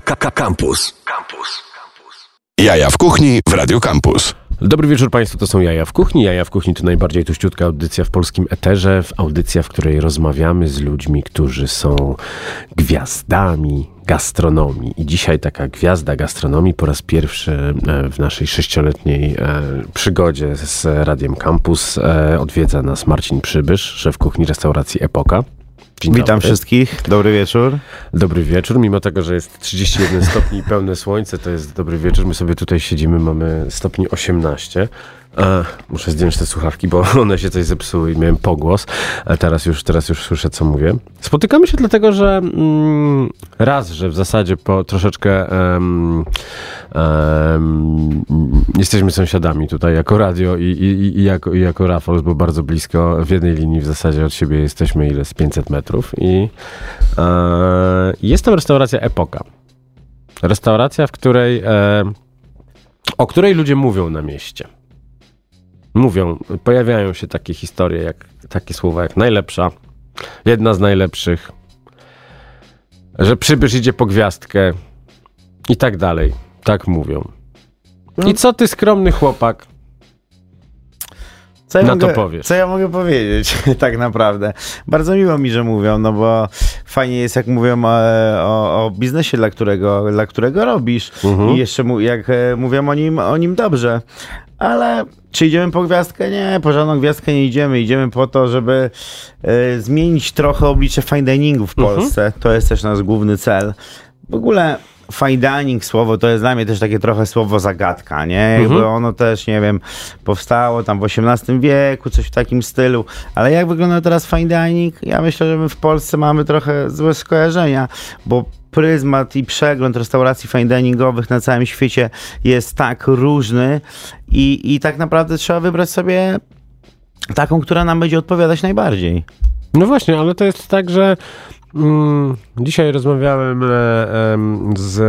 Campus. Campus. Jaja w kuchni w Radio Campus. Dobry wieczór Państwu, to są Jaja w Kuchni. Jaja w Kuchni to najbardziej tuściutka audycja w polskim eterze. Audycja, w której rozmawiamy z ludźmi, którzy są gwiazdami gastronomii. I dzisiaj taka gwiazda gastronomii po raz pierwszy e, w naszej sześcioletniej e, przygodzie z Radiem Campus e, odwiedza nas Marcin Przybysz, szef kuchni restauracji Epoka. Dzień Witam dobry. wszystkich, dobry wieczór. Dobry wieczór, mimo tego, że jest 31 stopni i pełne słońce, to jest dobry wieczór. My sobie tutaj siedzimy, mamy stopni 18. E, muszę zdjąć te słuchawki, bo one się coś zepsuły i miałem pogłos. A teraz już, teraz już słyszę, co mówię. Spotykamy się dlatego, że mm, raz, że w zasadzie po troszeczkę jesteśmy sąsiadami tutaj jako radio i, i, i, jako, i jako Rafał, bo bardzo blisko w jednej linii w zasadzie od siebie jesteśmy ile z 500 metrów i e, jest tam restauracja Epoka. Restauracja, w której e, o której ludzie mówią na mieście mówią, pojawiają się takie historie, jak takie słowa jak najlepsza, jedna z najlepszych, że przybysz idzie po gwiazdkę i tak dalej. Tak mówią. I co ty, skromny chłopak, co ja na mogę, to powiesz? Co ja mogę powiedzieć, tak naprawdę? Bardzo miło mi, że mówią, no bo fajnie jest, jak mówią o, o, o biznesie, dla którego, dla którego robisz. Mhm. I jeszcze jak e, mówią o nim, o nim dobrze. Ale czy idziemy po gwiazdkę? Nie, po żadną gwiazdkę nie idziemy. Idziemy po to, żeby y, zmienić trochę oblicze fine diningu w mhm. Polsce. Mhm. To jest też nasz główny cel. W ogóle fine dining słowo to jest dla mnie też takie trochę słowo zagadka, nie? Jakby mhm. ono też, nie wiem, powstało tam w XVIII wieku, coś w takim stylu. Ale jak wygląda teraz fine dining? Ja myślę, że my w Polsce mamy trochę złe skojarzenia, bo pryzmat i przegląd restauracji fine diningowych na całym świecie jest tak różny i, i tak naprawdę trzeba wybrać sobie taką, która nam będzie odpowiadać najbardziej. No właśnie, ale to jest tak, że mm, dzisiaj rozmawiałem e, e, z,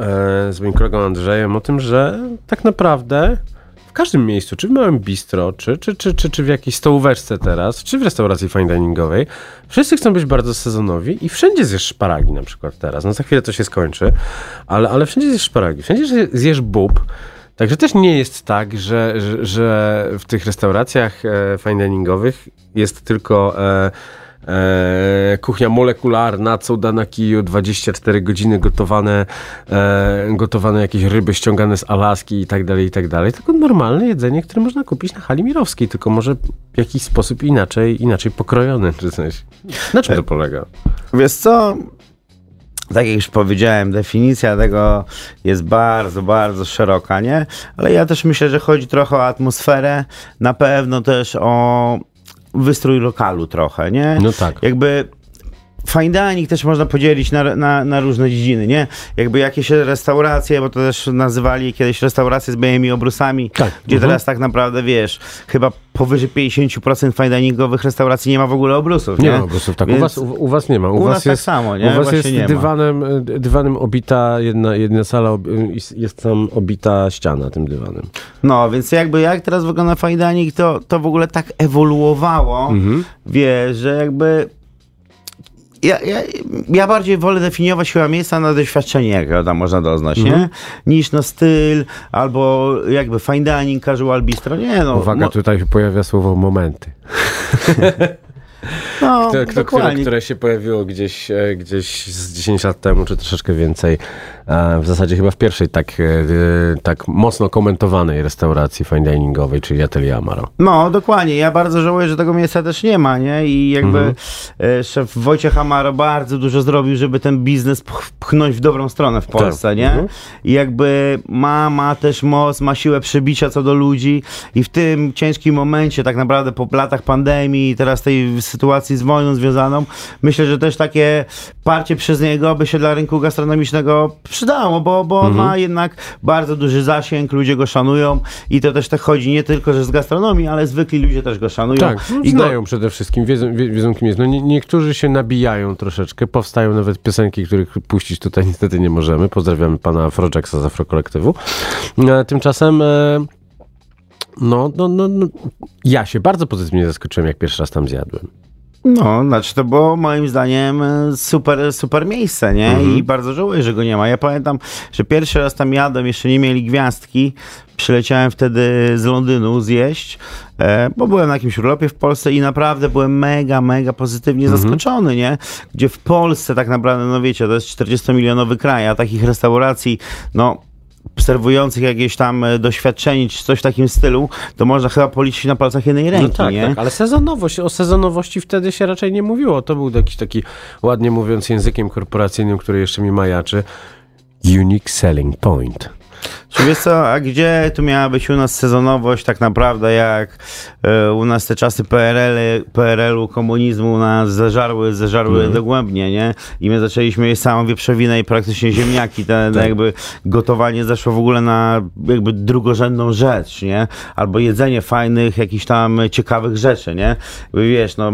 e, z moim kolegą Andrzejem o tym, że tak naprawdę każdym miejscu, czy w małym bistro, czy, czy, czy, czy, czy w jakiejś stołóweczce teraz, czy w restauracji fine diningowej, wszyscy chcą być bardzo sezonowi i wszędzie zjesz szparagi na przykład teraz. No za chwilę to się skończy, ale, ale wszędzie zjesz szparagi, wszędzie zjesz bób. Także też nie jest tak, że, że, że w tych restauracjach e, fine diningowych jest tylko... E, e, kuchnia molekularna, cuda na kiju, 24 godziny gotowane, e, gotowane jakieś ryby ściągane z Alaski i tak dalej, i tak dalej. Tylko normalne jedzenie, które można kupić na hali mirowskiej, tylko może w jakiś sposób inaczej, inaczej pokrojone, czy coś. Na czym to polega? Wiesz co, tak jak już powiedziałem, definicja tego jest bardzo, bardzo szeroka, nie? Ale ja też myślę, że chodzi trochę o atmosferę, na pewno też o wystrój lokalu trochę, nie? No tak. Jakby fine dining też można podzielić na, na, na, różne dziedziny, nie? Jakby jakieś restauracje, bo to też nazywali kiedyś restauracje z białymi obrusami, tak. gdzie mhm. teraz tak naprawdę, wiesz, chyba powyżej 50% fine diningowych restauracji nie ma w ogóle obrusów, nie? Nie ma obrusów, tak. Więc u, was, u, u, was nie ma. U, u was nas tak jest, tak samo, nie? U was Właśnie jest dywanem, dywanem obita jedna, jedna sala, jest tam obita ściana tym dywanem. No, więc jakby jak teraz wygląda fine dining, to, to w ogóle tak ewoluowało, mhm. wie, że jakby ja, ja, ja bardziej wolę definiować chyba miejsca na doświadczenie, jak tam można doznać, nie? Mhm. Niż na styl, albo jakby fine dining, casual bistro, nie no. Uwaga, mo- tutaj się pojawia słowo momenty. No, które, które, które, się pojawiło gdzieś, e, gdzieś z 10 lat temu, czy troszeczkę więcej. W zasadzie chyba w pierwszej tak, e, tak mocno komentowanej restauracji fine diningowej, czyli Atelier Amaro. No, dokładnie. Ja bardzo żałuję, że tego miejsca też nie ma, nie? I jakby mhm. E, szef Wojciech Amaro bardzo dużo zrobił, żeby ten biznes pchnąć w dobrą stronę w tak. Polsce, tak. nie? Mhm. I jakby ma, ma też moc, ma siłę przebicia co do ludzi i w tym ciężkim momencie, tak naprawdę po latach pandemii i teraz tej sytuacji z wojną związaną, myślę, że też takie parcie przez niego by się dla rynku gastronomicznego przydało, bo, bo mhm. ma jednak bardzo duży zasięg, ludzie go szanują i to też tak chodzi nie tylko, że z gastronomii, ale zwykli ludzie też go szanują. Tak, no, I znają go... przede wszystkim, wiedzą, wiedzą kim jest. No, nie, niektórzy się nabijają troszeczkę, powstają nawet piosenki, których puścić tutaj niestety nie możemy. Pozdrawiamy pana Afrojacksa z Afrokolektywu. E, tymczasem e, no, no, no, no, ja się bardzo pozytywnie zaskoczyłem, jak pierwszy raz tam zjadłem. No, znaczy to było moim zdaniem e, super, super miejsce, nie? Mhm. I bardzo żałuję, że go nie ma. Ja pamiętam, że pierwszy raz tam jadłem, jeszcze nie mieli gwiazdki. Przyleciałem wtedy z Londynu zjeść, e, bo byłem na jakimś urlopie w Polsce i naprawdę byłem mega, mega pozytywnie Mhm. zaskoczony, nie? Gdzie w Polsce tak naprawdę, no wiecie, to jest 40-milionowy kraj, a takich restauracji, no serwujących jakieś tam e, doświadczenie czy coś w takim stylu, to można chyba policzyć na palcach jednej ręki, No tak, nie? tak, ale sezonowość, o sezonowości wtedy się raczej nie mówiło. To był jakiś taki, ładnie mówiąc językiem korporacyjnym, który jeszcze mi majaczy, unique selling point. Czy wiesz co, a gdzie tu miała być u nas sezonowość tak naprawdę, jak e, u nas te czasy PRL, PRL-u, komunizmu nas zeżarły, zeżarły dogłębnie, nie? I my zaczęliśmy jeść samą wieprzowinę i praktycznie ziemniaki, te, Tak. jakby gotowanie zeszło w ogóle na jakby drugorzędną rzecz, nie? Albo jedzenie fajnych, jakichś tam ciekawych rzeczy, nie? Jakby wiesz, no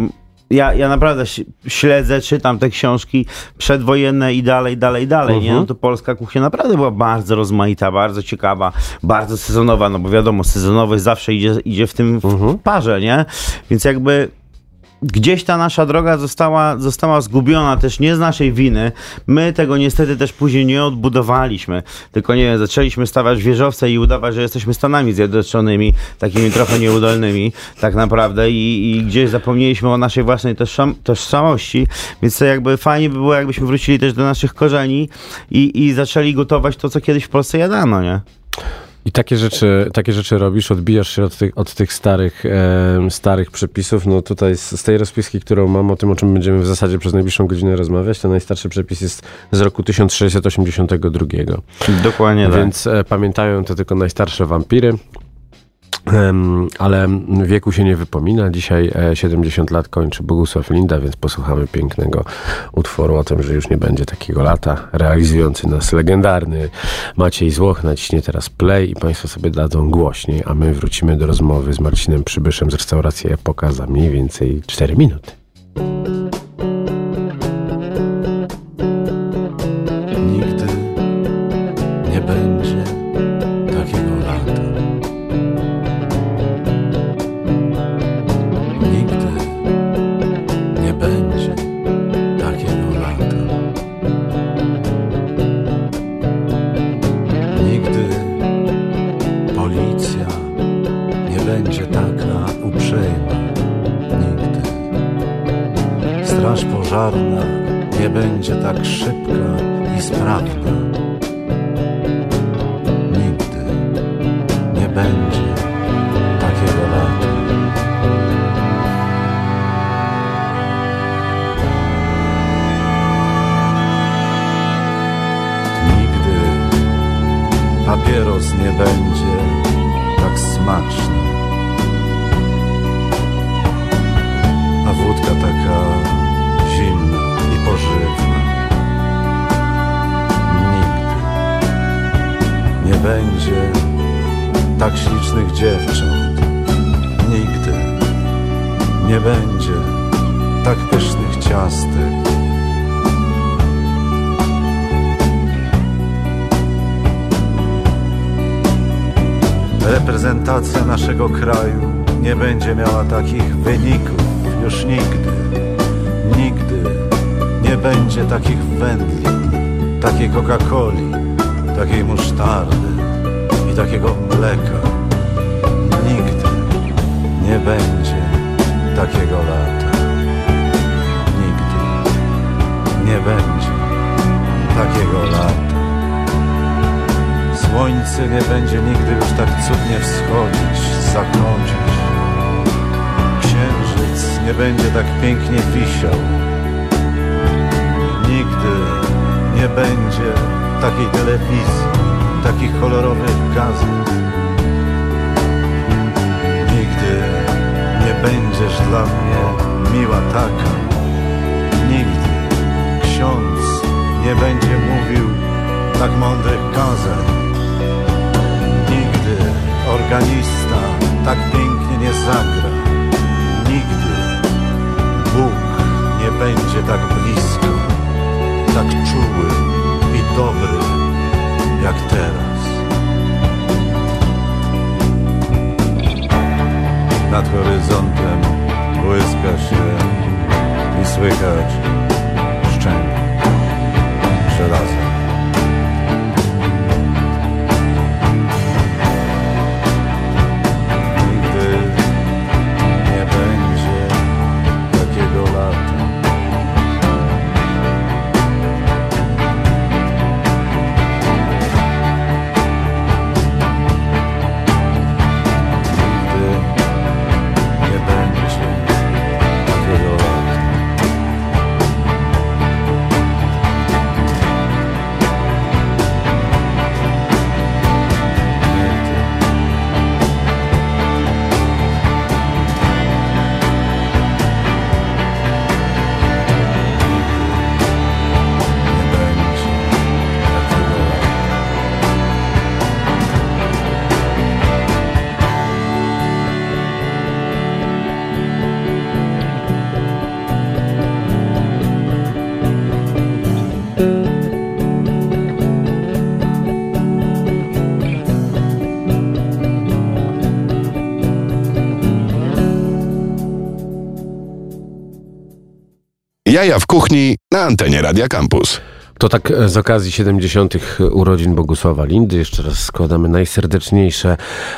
ja, ja naprawdę śledzę, czytam te książki przedwojenne i dalej, dalej, dalej, nie? Mhm. No to polska kuchnia naprawdę była bardzo rozmaita, bardzo ciekawa, bardzo sezonowa, no bo wiadomo, sezonowość zawsze idzie, idzie w tym w Mhm. parze, nie? Więc jakby gdzieś ta nasza droga została, została zgubiona też nie z naszej winy. My tego niestety też później nie odbudowaliśmy. Tylko nie wiem, zaczęliśmy stawiać wieżowce i udawać, że jesteśmy Stanami Zjednoczonymi, takimi trochę nieudolnymi tak naprawdę i, i gdzieś zapomnieliśmy o naszej własnej tożsam, tożsamości. Więc to jakby fajnie by było, jakbyśmy wrócili też do naszych korzeni i, i zaczęli gotować to, co kiedyś w Polsce jadano, nie? I takie rzeczy, takie rzeczy robisz, odbijasz się od tych, od tych starych, em, starych przepisów. No tutaj z, z tej rozpiski, którą mam, o tym, o czym będziemy w zasadzie przez najbliższą godzinę rozmawiać, to najstarszy przepis jest z roku 1682. Dokładnie tak. Więc e, pamiętają to tylko najstarsze wampiry. Ale wieku się nie wypomina. Dzisiaj e, 70 lat kończy Bogusław Linda, więc posłuchamy pięknego utworu o tym, że już nie będzie takiego lata. Realizujący nas legendarny Maciej Złoch naciśnie teraz play i Państwo sobie dadzą głośniej, a my wrócimy do rozmowy z Marcinem Przybyszem z restauracji Epoka za mniej więcej 4 minuty. Tak ślicznych dziewcząt. Nigdy nie będzie tak pysznych ciastek. Reprezentacja naszego kraju nie będzie miała takich wyników już nigdy. Nigdy nie będzie takich wędlin, takiej Coca-Coli, takiej musztardy takiego mleka. Nigdy nie będzie takiego lata. Nigdy nie będzie takiego lata. Słońce nie będzie nigdy już tak cudnie wschodzić, zakończyć. Księżyc nie będzie tak pięknie wisiał. Nigdy nie będzie takiej telewizji, takich kolorowych gazet. Nigdy nie będziesz dla mnie miła taka. Nigdy ksiądz nie będzie mówił tak mądrych kazań. Nigdy organista tak pięknie nie zagra. Nigdy Bóg nie będzie tak blisko, tak czuły i dobry jak teraz. Nad horyzontem błyska się łykać szczęk Jaja w kuchni na antenie Radia Campus. To tak e, z okazji 70. urodzin Bogusława Lindy. Jeszcze raz składamy najserdeczniejsze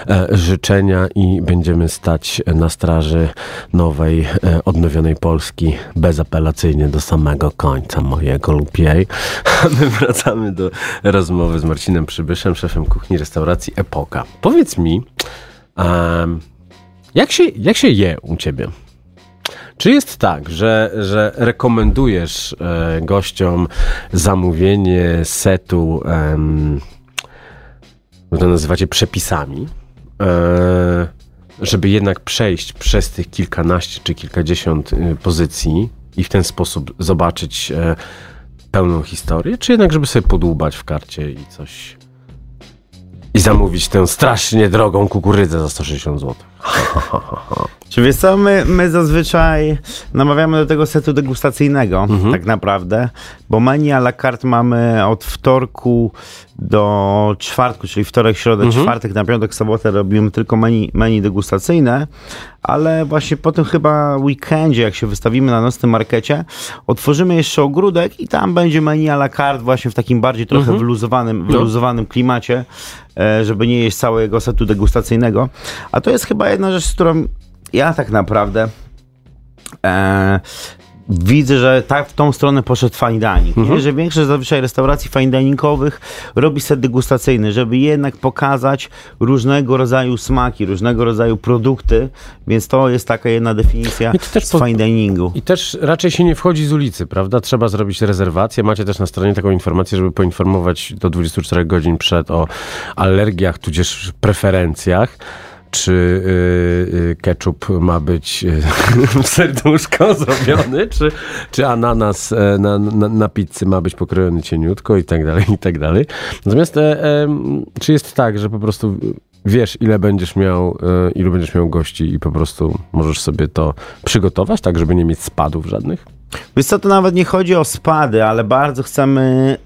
e, życzenia i będziemy stać na straży nowej, e, odnowionej Polski bezapelacyjnie do samego końca mojego lub jej. My wracamy do rozmowy z Marcinem Przybyszem, szefem kuchni restauracji Epoka. Powiedz mi, jak, się, jak się je u ciebie? Czy jest tak, że, że rekomendujesz e, gościom zamówienie setu, em, to nazywacie przepisami, e, żeby jednak przejść przez tych kilkanaście czy kilkadziesiąt y, pozycji i w ten sposób zobaczyć e, pełną historię, czy jednak żeby sobie podłubać w karcie i coś i zamówić tę strasznie drogą kukurydzę za 160 zł? Czy wiesz co, my, my zazwyczaj namawiamy do tego setu degustacyjnego, Mhm. tak naprawdę, bo menu à la carte mamy od wtorku do czwartku, czyli wtorek, środę, Mhm. czwartek, na piątek, sobotę robimy tylko menu, menu degustacyjne, ale właśnie po tym chyba weekendzie, jak się wystawimy na nocnym markecie, otworzymy jeszcze ogródek i tam będzie menu à la carte właśnie w takim bardziej trochę Mhm. wyluzowanym, No. wyluzowanym klimacie, e, żeby nie jeść całego setu degustacyjnego. A to jest chyba jedna rzecz, z którą ja tak naprawdę e, widzę, że tak w tą stronę poszedł fine dining. Mhm. Że większość zazwyczaj restauracji fine diningowych robi set degustacyjny, żeby jednak pokazać różnego rodzaju smaki, różnego rodzaju produkty, więc to jest taka jedna definicja I też po- fine diningu. I też raczej się nie wchodzi z ulicy, prawda? Trzeba zrobić rezerwację. Macie też na stronie taką informację, żeby poinformować do 24 godzin przed o alergiach, tudzież preferencjach. Czy y, y, ketchup ma być y, w serduszko zrobiony, czy, czy ananas e, na, na, na pizzy ma być pokrojony cieniutko i tak dalej, i tak dalej. Natomiast e, czy jest tak, że po prostu wiesz, ile będziesz miał, e, ilu będziesz miał gości i po prostu możesz sobie to przygotować, tak, żeby nie mieć spadów żadnych? Wiesz co, to nawet nie chodzi o spady, ale bardzo chcemy,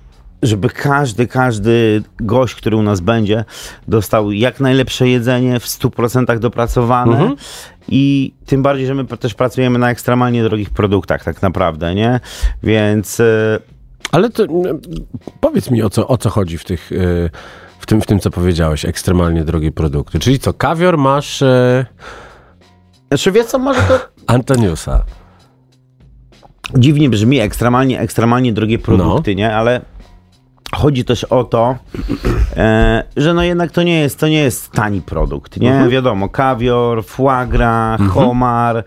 żeby każdy, każdy gość, który u nas będzie, dostał jak najlepsze jedzenie, w 100% dopracowane. Mhm. I tym bardziej, że my też pracujemy na ekstremalnie drogich produktach, tak naprawdę, nie? Więc e, Ale to powiedz mi, o co, o co chodzi w tych... e, W tym, w tym, co powiedziałeś, ekstremalnie drogie produkty. Czyli co, kawior masz e, znaczy, wiesz co, może to Antoniusa. dziwnie brzmi, ekstremalnie, ekstremalnie drogie No. produkty, nie? Ale chodzi też o to, e, że no jednak to nie jest, to nie jest tani produkt, nie? Mhm. Wiadomo, kawior, foie gras, homar e,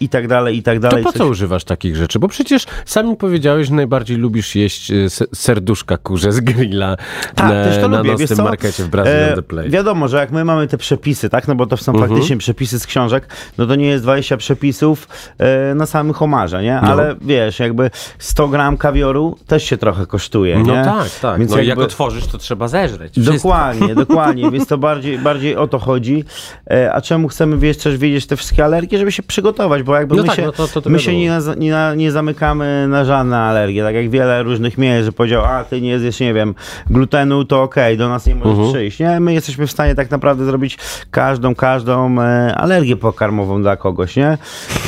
i tak dalej, i tak To dalej. po Coś- co używasz takich rzeczy? Bo przecież sami powiedziałeś, że najbardziej lubisz jeść e, se- serduszka kurze z grilla Tak, na, też to na lubię, nocnym markecie w Brazil E, the Plate. Wiadomo, że jak my mamy te przepisy, tak, no bo to są Mhm. faktycznie przepisy z książek, no to nie jest 20 przepisów e, na samym homarze, nie? No. Ale wiesz, jakby 100 gram kawioru też się trochę kosztuje, No tak, tak. Więc no i jak jakby- otworzysz, to trzeba zeżreć. Wszystko. Dokładnie, dokładnie, więc to bardziej, bardziej o to chodzi. E, A czemu chcemy wiesz, też wiedzieć te wszystkie alergie, żeby się przygotować, bo jakby No my, tak, się, no to- to- to my się nie, nie, nie zamykamy na żadne alergie, tak jak wiele różnych miejsc, że powiedział, a ty nie zjesz, nie wiem, glutenu, to okej, do nas nie możesz Mhm. przyjść, nie? My jesteśmy w stanie tak naprawdę zrobić każdą, każdą e, alergię pokarmową dla kogoś, nie?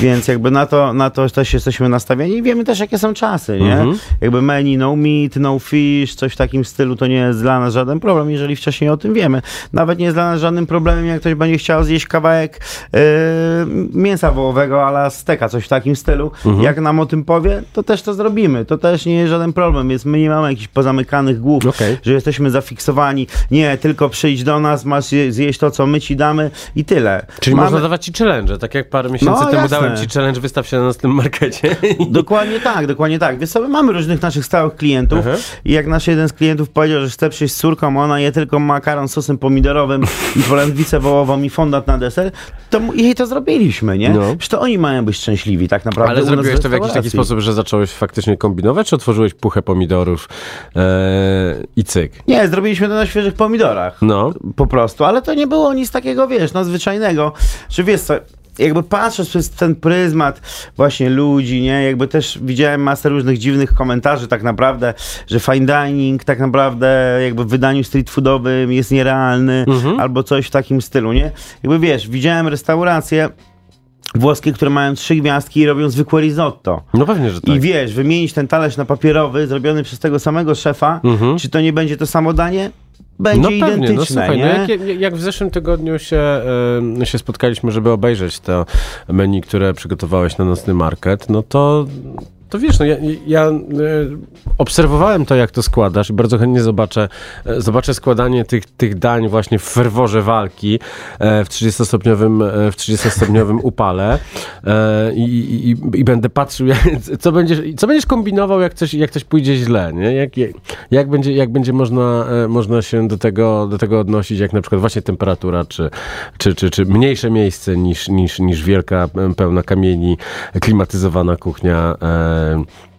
Więc jakby na to, na to też jesteśmy nastawieni i wiemy też, jakie są czasy, nie? Mhm. Jakby menu no meat, no fish, coś w takim stylu, to nie jest dla nas żaden problem, jeżeli wcześniej o tym wiemy. Nawet nie jest dla nas żadnym problemem, jak ktoś będzie chciał zjeść kawałek yy, mięsa wołowego ala steka, coś w takim stylu. Mhm. Jak nam o tym powie, to też to zrobimy. To też nie jest żaden problem, więc my nie mamy jakichś pozamykanych głów, Okej. że jesteśmy zafiksowani. Nie, tylko przyjdź do nas, masz je- zjeść to, co my ci damy i tyle. Czyli mamy... można dawać ci challenge, tak jak parę miesięcy No, temu jasne. dałem ci challenge, wystaw się na następnym markecie. Dokładnie tak, dokładnie tak. Wiesz sobie, mamy różnych naszych stałych klientów. I jak nasz jeden z klientów powiedział, że chce przyjść z córką, ona je tylko makaron z sosem pomidorowym i polędwicę wołową i fondant na deser, to jej to zrobiliśmy, nie? No. Przecież to oni mają być szczęśliwi tak naprawdę. Ale zrobiłeś to w jakiś taki sposób, że zacząłeś faktycznie kombinować, czy otworzyłeś puchę pomidorów e, i cyk? Nie, zrobiliśmy to na świeżych pomidorach. No. Po prostu, ale to nie było nic takiego, wiesz, nadzwyczajnego, że wiesz co, jakby patrząc przez ten pryzmat właśnie ludzi, nie, jakby też widziałem masę różnych dziwnych komentarzy tak naprawdę, że fine dining tak naprawdę jakby w wydaniu street foodowym jest nierealny, albo coś w takim stylu, nie? Jakby wiesz, widziałem restauracje włoskie, które mają trzy gwiazdki i robią zwykłe risotto. No pewnie, że tak. I wiesz, wymienić ten talerz na papierowy, zrobiony przez tego samego szefa, czy to nie będzie to samo danie? Będzie no pewnie, no identyczne, słuchaj, nie? no jak, jak, w zeszłym tygodniu się, e, się spotkaliśmy, żeby obejrzeć to menu, które przygotowałeś na nocny market, no to, to wiesz, no ja, ja e, obserwowałem to, jak to składasz i bardzo chętnie zobaczę, e, zobaczę składanie tych, tych dań właśnie w ferworze walki e, w 30-stopniowym, e, w 30-stopniowym upale i, i, i, będę patrzył, co, będziesz, co będziesz kombinował, jak coś, jak coś pójdzie źle, nie? Jak, jak, będzie, jak będzie można, można się do tego, do tego odnosić, jak na przykład właśnie temperatura, czy, czy, czy, czy mniejsze miejsce niż, niż, niż wielka, pełna kamieni, klimatyzowana kuchnia. E,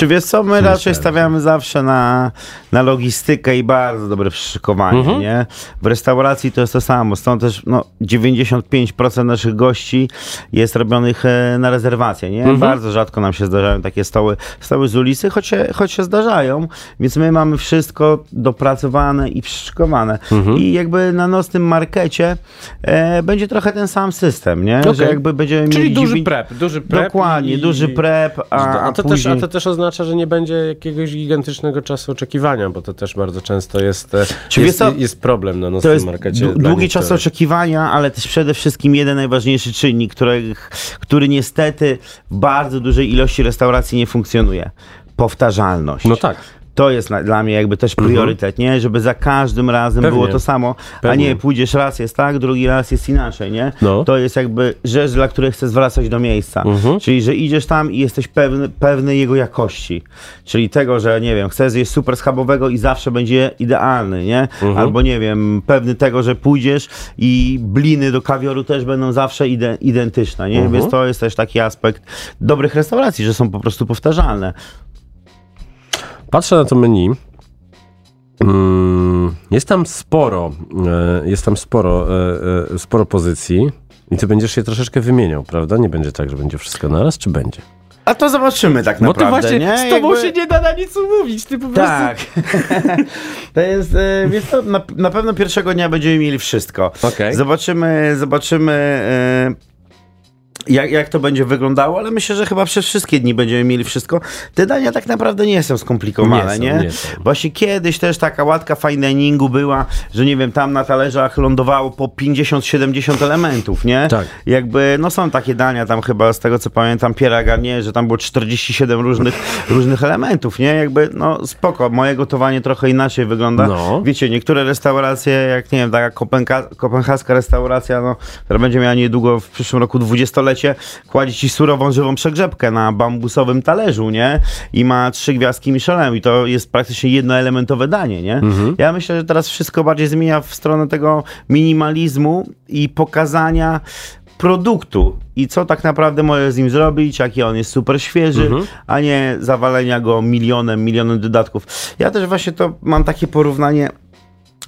Czy wiesz co, my raczej stawiamy zawsze na, na logistykę i bardzo dobre przyszykowanie, Mhm. nie? W restauracji to jest to samo, stąd też no, 95% naszych gości jest robionych e, na rezerwację, nie? Mhm. Bardzo rzadko nam się zdarzają takie stoły, stoły z ulicy, choć się, choć się zdarzają, więc my mamy wszystko dopracowane i przyszykowane. Mhm. I jakby na nocnym markecie e, będzie trochę ten sam system, nie? Że Okej. jakby będziemy czyli mieli duży prep, duży prep. Dokładnie, i- duży prep, a, A, a to później... też, a to też oznacza, że nie będzie jakiegoś gigantycznego czasu oczekiwania, bo to też bardzo często jest, e, jest, co? jest problem na To nocnym jest markecie. długi czas oczekiwania, ale też przede wszystkim jeden najważniejszy czynnik, który, który niestety w bardzo dużej ilości restauracji nie funkcjonuje. Powtarzalność. No tak. To jest na, dla mnie jakby też priorytet, nie? Żeby za każdym razem Pewnie. było to samo, a Pewnie. nie pójdziesz raz jest tak, drugi raz jest inaczej, nie? No. To jest jakby rzecz, dla której chcesz wracać do miejsca. Mhm. Czyli, że idziesz tam i jesteś pewny, pewny jego jakości. Czyli tego, że nie wiem, chcesz zjeść super schabowego i zawsze będzie idealny, nie? Mhm. Albo nie wiem, pewny tego, że pójdziesz i bliny do kawioru też będą zawsze ide, identyczne, nie? Mhm. Więc to jest też taki aspekt dobrych restauracji, że są po prostu powtarzalne. Patrzę na to menu. Mm, Jest tam sporo, e, jest tam sporo, e, e, sporo pozycji i ty będziesz się troszeczkę wymieniał, prawda? Nie będzie tak, że będzie wszystko naraz, czy będzie? A to zobaczymy tak Bo naprawdę, ty właśnie nie? z tobą Jakby- się nie da na nic umówić, ty po prostu... Tak. to jest, wiesz co, na, na pewno pierwszego dnia będziemy mieli wszystko. Okej. Zobaczymy, zobaczymy jak, jak to będzie wyglądało, ale myślę, że chyba przez wszystkie dni będziemy mieli wszystko. Te dania tak naprawdę nie są skomplikowane, Nie nie? są, nie są. Właśnie kiedyś też taka łatka fine diningu była, że nie wiem, tam na talerzach lądowało po 50-70 elementów, nie? Tak. Jakby, no są takie dania tam chyba, z tego co pamiętam, Piera Garnier, że tam było 47 różnych, różnych elementów, nie? Jakby, no spoko, moje gotowanie trochę inaczej wygląda. No. Wiecie, niektóre restauracje, jak nie wiem, taka kopenhaska restauracja, no, która będzie miała niedługo w przyszłym roku dwudziestolecie, kładzie ci surową, żywą przegrzebkę na bambusowym talerzu, nie? I ma trzy gwiazdki Michelin i to jest praktycznie jednoelementowe danie, nie? Ja myślę, że teraz wszystko bardziej zmienia w stronę tego minimalizmu i pokazania produktu i co tak naprawdę możesz z nim zrobić, jaki on jest super świeży, Mhm. a nie zawalenia go milionem, milionem dodatków. Ja też właśnie to mam takie porównanie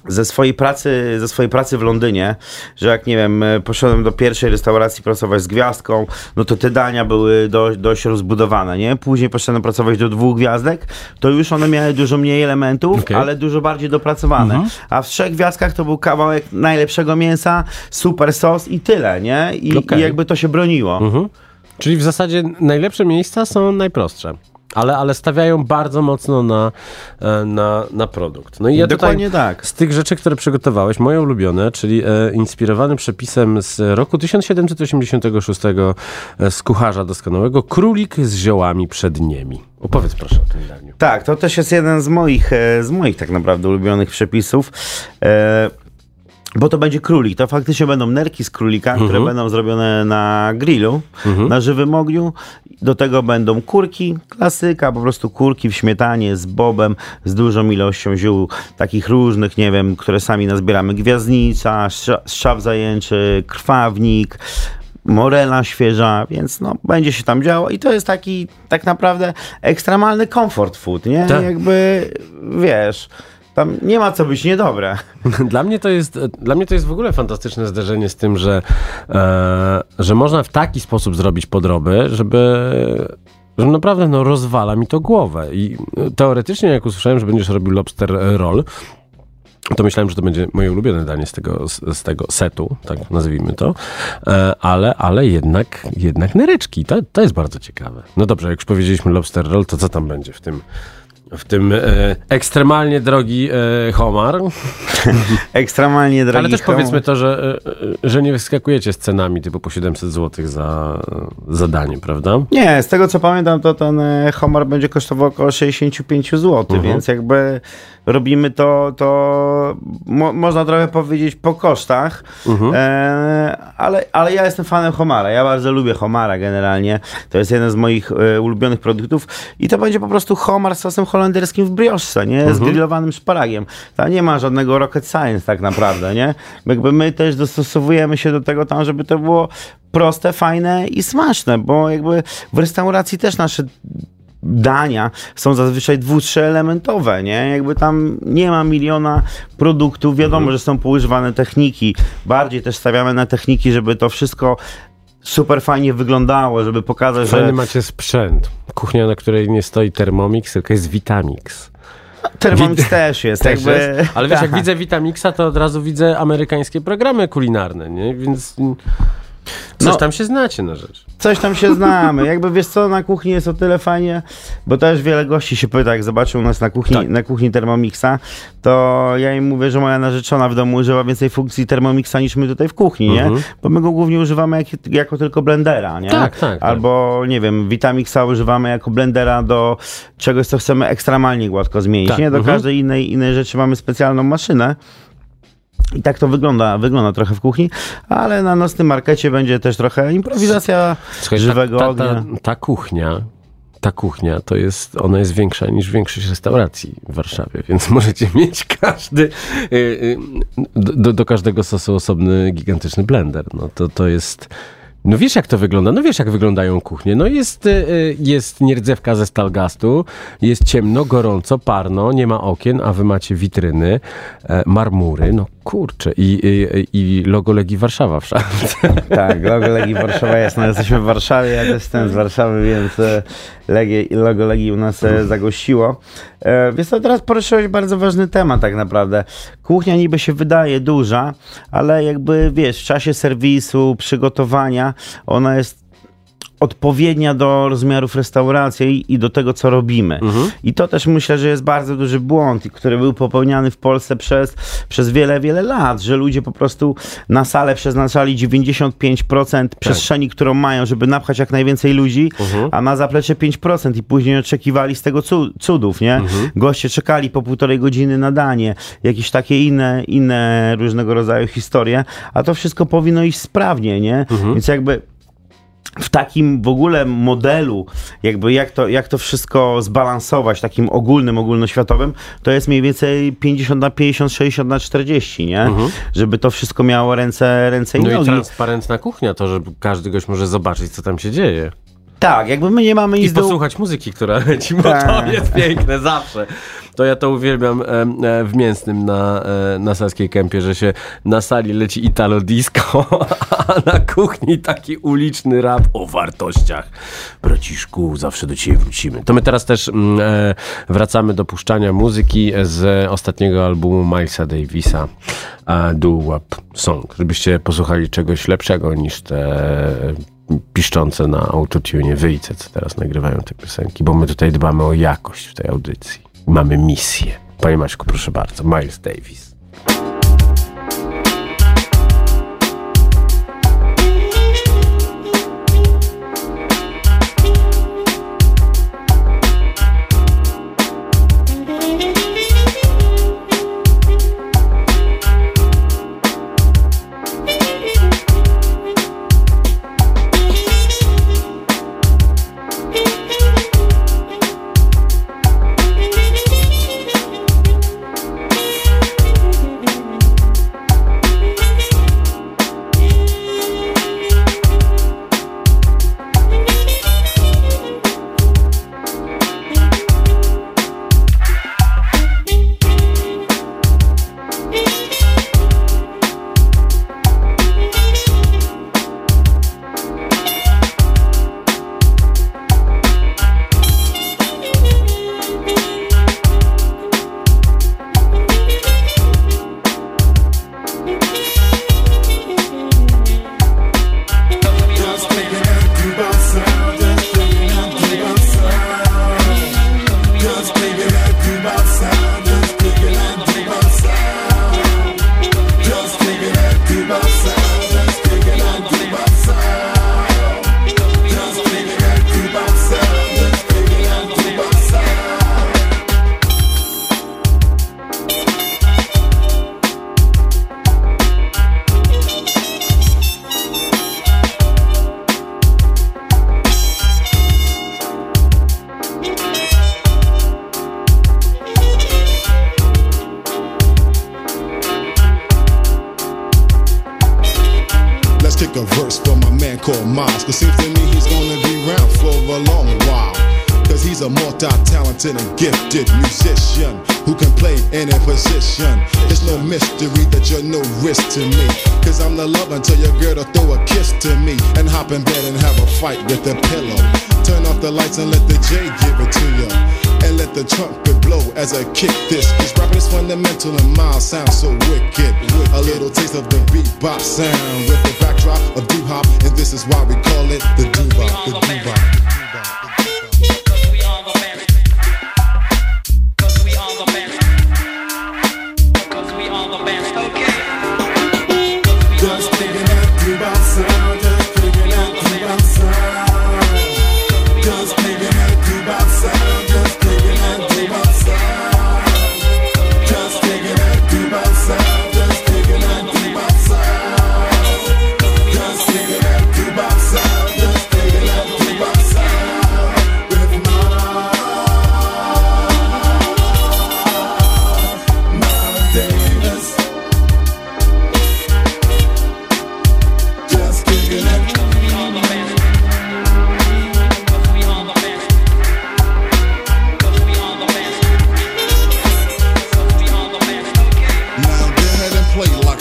ze swojej pracy, ze swojej pracy w Londynie, że jak nie wiem, poszedłem do pierwszej restauracji pracować z gwiazdką, no to te dania były do, dość rozbudowane, nie? Później poszedłem pracować do dwóch gwiazdek, to już one miały dużo mniej elementów, Okej. ale dużo bardziej dopracowane. A w trzech gwiazdkach to był kawałek najlepszego mięsa, super sos i tyle, nie? I, Okej. i jakby to się broniło. Mhm. Czyli w zasadzie najlepsze miejsca są najprostsze. Ale, ale stawiają bardzo mocno na, e, na, na produkt. No i ja Dokładnie tutaj tak. z tych rzeczy, które przygotowałeś, moje ulubione, czyli e, inspirowany przepisem z roku 1786 e, z kucharza doskonałego, królik z ziołami przed niemi. Opowiedz proszę o tym daniu. Tak, to też jest jeden z moich, e, z moich tak naprawdę ulubionych przepisów. E, bo to będzie królik. To faktycznie będą nerki z królika, które będą zrobione na grillu, na żywym ogniu. Do tego będą kurki, klasyka, po prostu kurki w śmietanie z bobem, z dużą ilością ziół, takich różnych, nie wiem, które sami nazbieramy. Gwiazdnica, strza- strzał zajęczy, krwawnik, morela świeża, więc no, będzie się tam działo i to jest taki tak naprawdę ekstremalny comfort food, nie? Tak. Jakby, wiesz, tam nie ma co być niedobre. Dla mnie to jest, dla mnie to jest w ogóle fantastyczne zderzenie z tym, że, e, że można w taki sposób zrobić podroby, żeby że naprawdę no, rozwala mi to głowę. I teoretycznie, jak usłyszałem, że będziesz robił lobster roll, to myślałem, że to będzie moje ulubione danie z tego, z, z tego setu, tak nazwijmy to, e, ale, ale jednak, jednak nereczki, to, to jest bardzo ciekawe. No dobrze, jak już powiedzieliśmy lobster roll, to co tam będzie w tym, w tym e, ekstremalnie drogi e, homar? Ekstremalnie drogi. Ale też homar. powiedzmy to, że, e, że nie wyskakujecie z cenami typu po 700 zł za, za danie, prawda? Nie, z tego co pamiętam, to ten e, homar będzie kosztował około 65 zł, Mhm. więc jakby robimy to, to mo, można trochę powiedzieć po kosztach, Mhm. e, ale, ale ja jestem fanem homara. Ja bardzo lubię homara generalnie. To jest jeden z moich e, ulubionych produktów i to będzie po prostu homar z sosem holenderskim w brioche, nie? Mhm. Z grillowanym szparagiem. Tam nie ma żadnego rocket science tak naprawdę, nie? Jakby my też dostosowujemy się do tego tam, żeby to było proste, fajne i smaczne, bo jakby w restauracji też nasze dania są zazwyczaj dwu, elementowe, nie? Jakby tam nie ma miliona produktów, wiadomo, że są poużywane techniki, bardziej też stawiamy na techniki, żeby to wszystko super fajnie wyglądało, żeby pokazać, Fajny że macie sprzęt. Kuchnia, na której nie stoi Thermomix, tylko jest Vitamix. Thermomix też jest, Też jakby... jest. Ale wiesz, jak widzę Vitamixa, to od razu widzę amerykańskie programy kulinarne, nie? Więc coś No. tam się znacie na rzecz. Coś tam się znamy. Jakby wiesz co, na kuchni jest o tyle fajnie, bo też wiele gości się pyta, jak zobaczył nas na kuchni, Tak. na kuchni Thermomixa, to ja im mówię, że moja narzeczona w domu używa więcej funkcji Thermomixa niż my tutaj w kuchni, nie? Bo my go głównie używamy jak, jako tylko blendera, nie? Tak, tak, tak. Albo, nie wiem, Vitamixa używamy jako blendera do czegoś, co chcemy ekstremalnie gładko zmienić, Tak, nie? Do mhm. każdej innej, innej rzeczy mamy specjalną maszynę. I tak to wygląda, wygląda trochę w kuchni, ale na nocnym markecie będzie też trochę improwizacja Słuchaj, żywego ta, ta, ognia. ta, ta kuchnia, ta kuchnia to jest, ona jest większa niż większość restauracji w Warszawie, więc możecie mieć każdy, y, y, do, do każdego sosu osobny gigantyczny blender. No to, to jest... No wiesz jak to wygląda? No wiesz jak wyglądają kuchnie. No jest, y, jest nierdzewka ze stalgastu, jest ciemno, gorąco, parno, nie ma okien, a wy macie witryny, e, marmury, no kurczę i, i, i logo Legii Warszawa w szafce. Tak, logo Legii Warszawa jest. No, jesteśmy w Warszawie, ja też jestem z Warszawy, więc e, Legie, logo Legii u nas e, zagościło. E, Więc to teraz poruszyłeś bardzo ważny temat tak naprawdę. Kuchnia niby się wydaje duża, ale jakby wiesz, w czasie serwisu, przygotowania, ona jest odpowiednia do rozmiarów restauracji i do tego, co robimy. I to też myślę, że jest bardzo duży błąd, który był popełniany w Polsce przez, przez wiele, wiele lat, że ludzie po prostu na salę przeznaczali 95% przestrzeni, którą mają, żeby napchać jak najwięcej ludzi, a na zaplecze 5% i później oczekiwali z tego cu- cudów, nie? Goście czekali po półtorej godziny na danie, jakieś takie inne, inne różnego rodzaju historie, a to wszystko powinno iść sprawnie, nie? Więc jakby w takim w ogóle modelu, jakby jak to, jak to wszystko zbalansować, takim ogólnym, ogólnoświatowym, to jest mniej więcej 50 na 50, 60 na 40, nie? Żeby to wszystko miało ręce, ręce i Mhm. No i nogi. transparentna kuchnia, to, że każdy gość może zobaczyć, co tam się dzieje. Tak, jakby my nie mamy I nic do... posłuchać muzyki, która leci, bo to Tak. jest piękne zawsze. To ja to uwielbiam w Mięsnym na, e, na Saskiej Kępie, że się na sali leci Italo Disco, a na kuchni taki uliczny rap o wartościach. Braciszku, zawsze do ciebie wrócimy. To my teraz też mm, e, wracamy do puszczania muzyki z ostatniego albumu Milesa Davisa e, Do Wap Song, żebyście posłuchali czegoś lepszego niż te piszczące na autotune wyjce, co teraz nagrywają te piosenki, bo my tutaj dbamy o jakość w tej audycji. Mamy misję. Panie Maćku, proszę bardzo, Miles Davis. Called Miles. Cause seems to me he's gonna be around for a long while. Cause he's a multi-talented and gifted musician who can play any position. It's no mystery that you're no risk to me. Cause I'm the love until your girl to throw a kiss to me and hop in bed and have a fight with the pillow. Turn off the lights and let the J give it to you. And let the trumpet blow as I kick this. Cause rapping is fundamental and Miles sounds so wicked. A little taste of the bebop sound with the backdrop of doo hop. And this is why we call it the doo. The doo.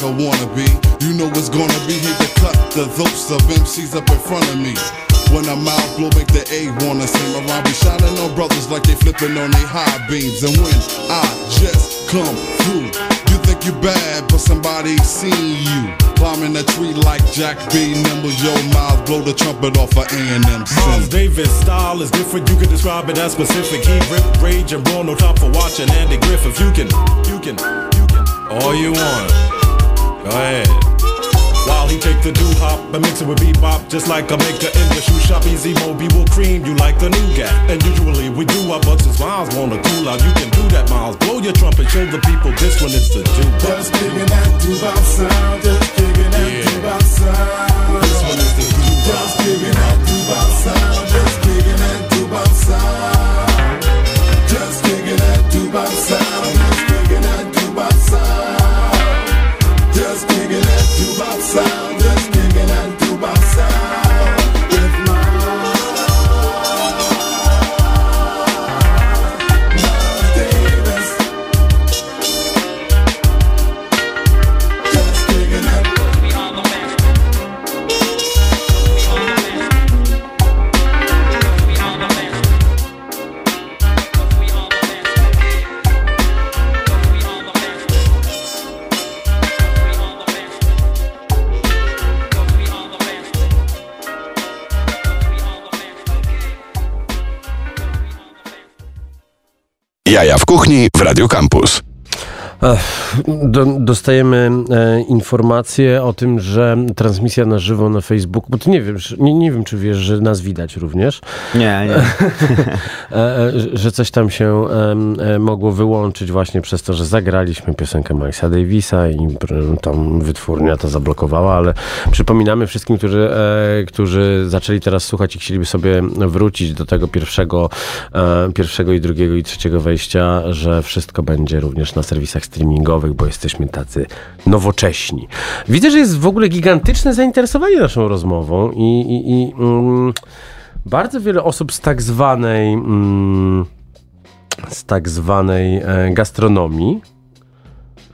Like a wannabe. You know it's gonna be hate to cut the throats of MCs up in front of me. When I'm out, blow make the A wanna sing around. Be shining on brothers like they flipping on they high beams. And when I just come through, you think you bad, but somebody seen you. Climbing a tree like Jack B. Nimble, yo, Miles, blow the trumpet off of A&M Miles Davis style is different. You can describe it as specific. He rip, rage, and brawl. No time for watching Andy Griffith. You can, you can, you can. All you want. Go ahead. While he take the doo hop and mix it with bebop, just like a maker in the shoe shop. Easy Moby will cream you like the nougat. And usually we do our but since Miles wanna cool out, you can do that, Miles. Blow your trumpet, show the people this one is the doo Just kicking that doo-bop sound, just kicking that Yeah. doo-bop sound. This one is the doo-bop. Just kicking that Jaja w kuchni w Radio Campus. Do, dostajemy e, informację o tym, że transmisja na żywo na Facebooku, bo ty nie wiem, nie, nie wiem, czy wiesz, że nas widać również, Nie, nie. e, e, że- coś tam się e, mogło wyłączyć właśnie przez to, że zagraliśmy piosenkę Milesa Davisa i tam wytwórnia to zablokowała, ale przypominamy wszystkim, którzy, którzy zaczęli teraz słuchać i chcieliby sobie wrócić do tego pierwszego, pierwszego i drugiego i trzeciego wejścia, że wszystko będzie również na serwisach streamingowych, bo jesteśmy tacy nowocześni. Widzę, że jest w ogóle gigantyczne zainteresowanie naszą rozmową i, i, i mm, bardzo wiele osób z tak zwanej mm, z tak zwanej e, gastronomii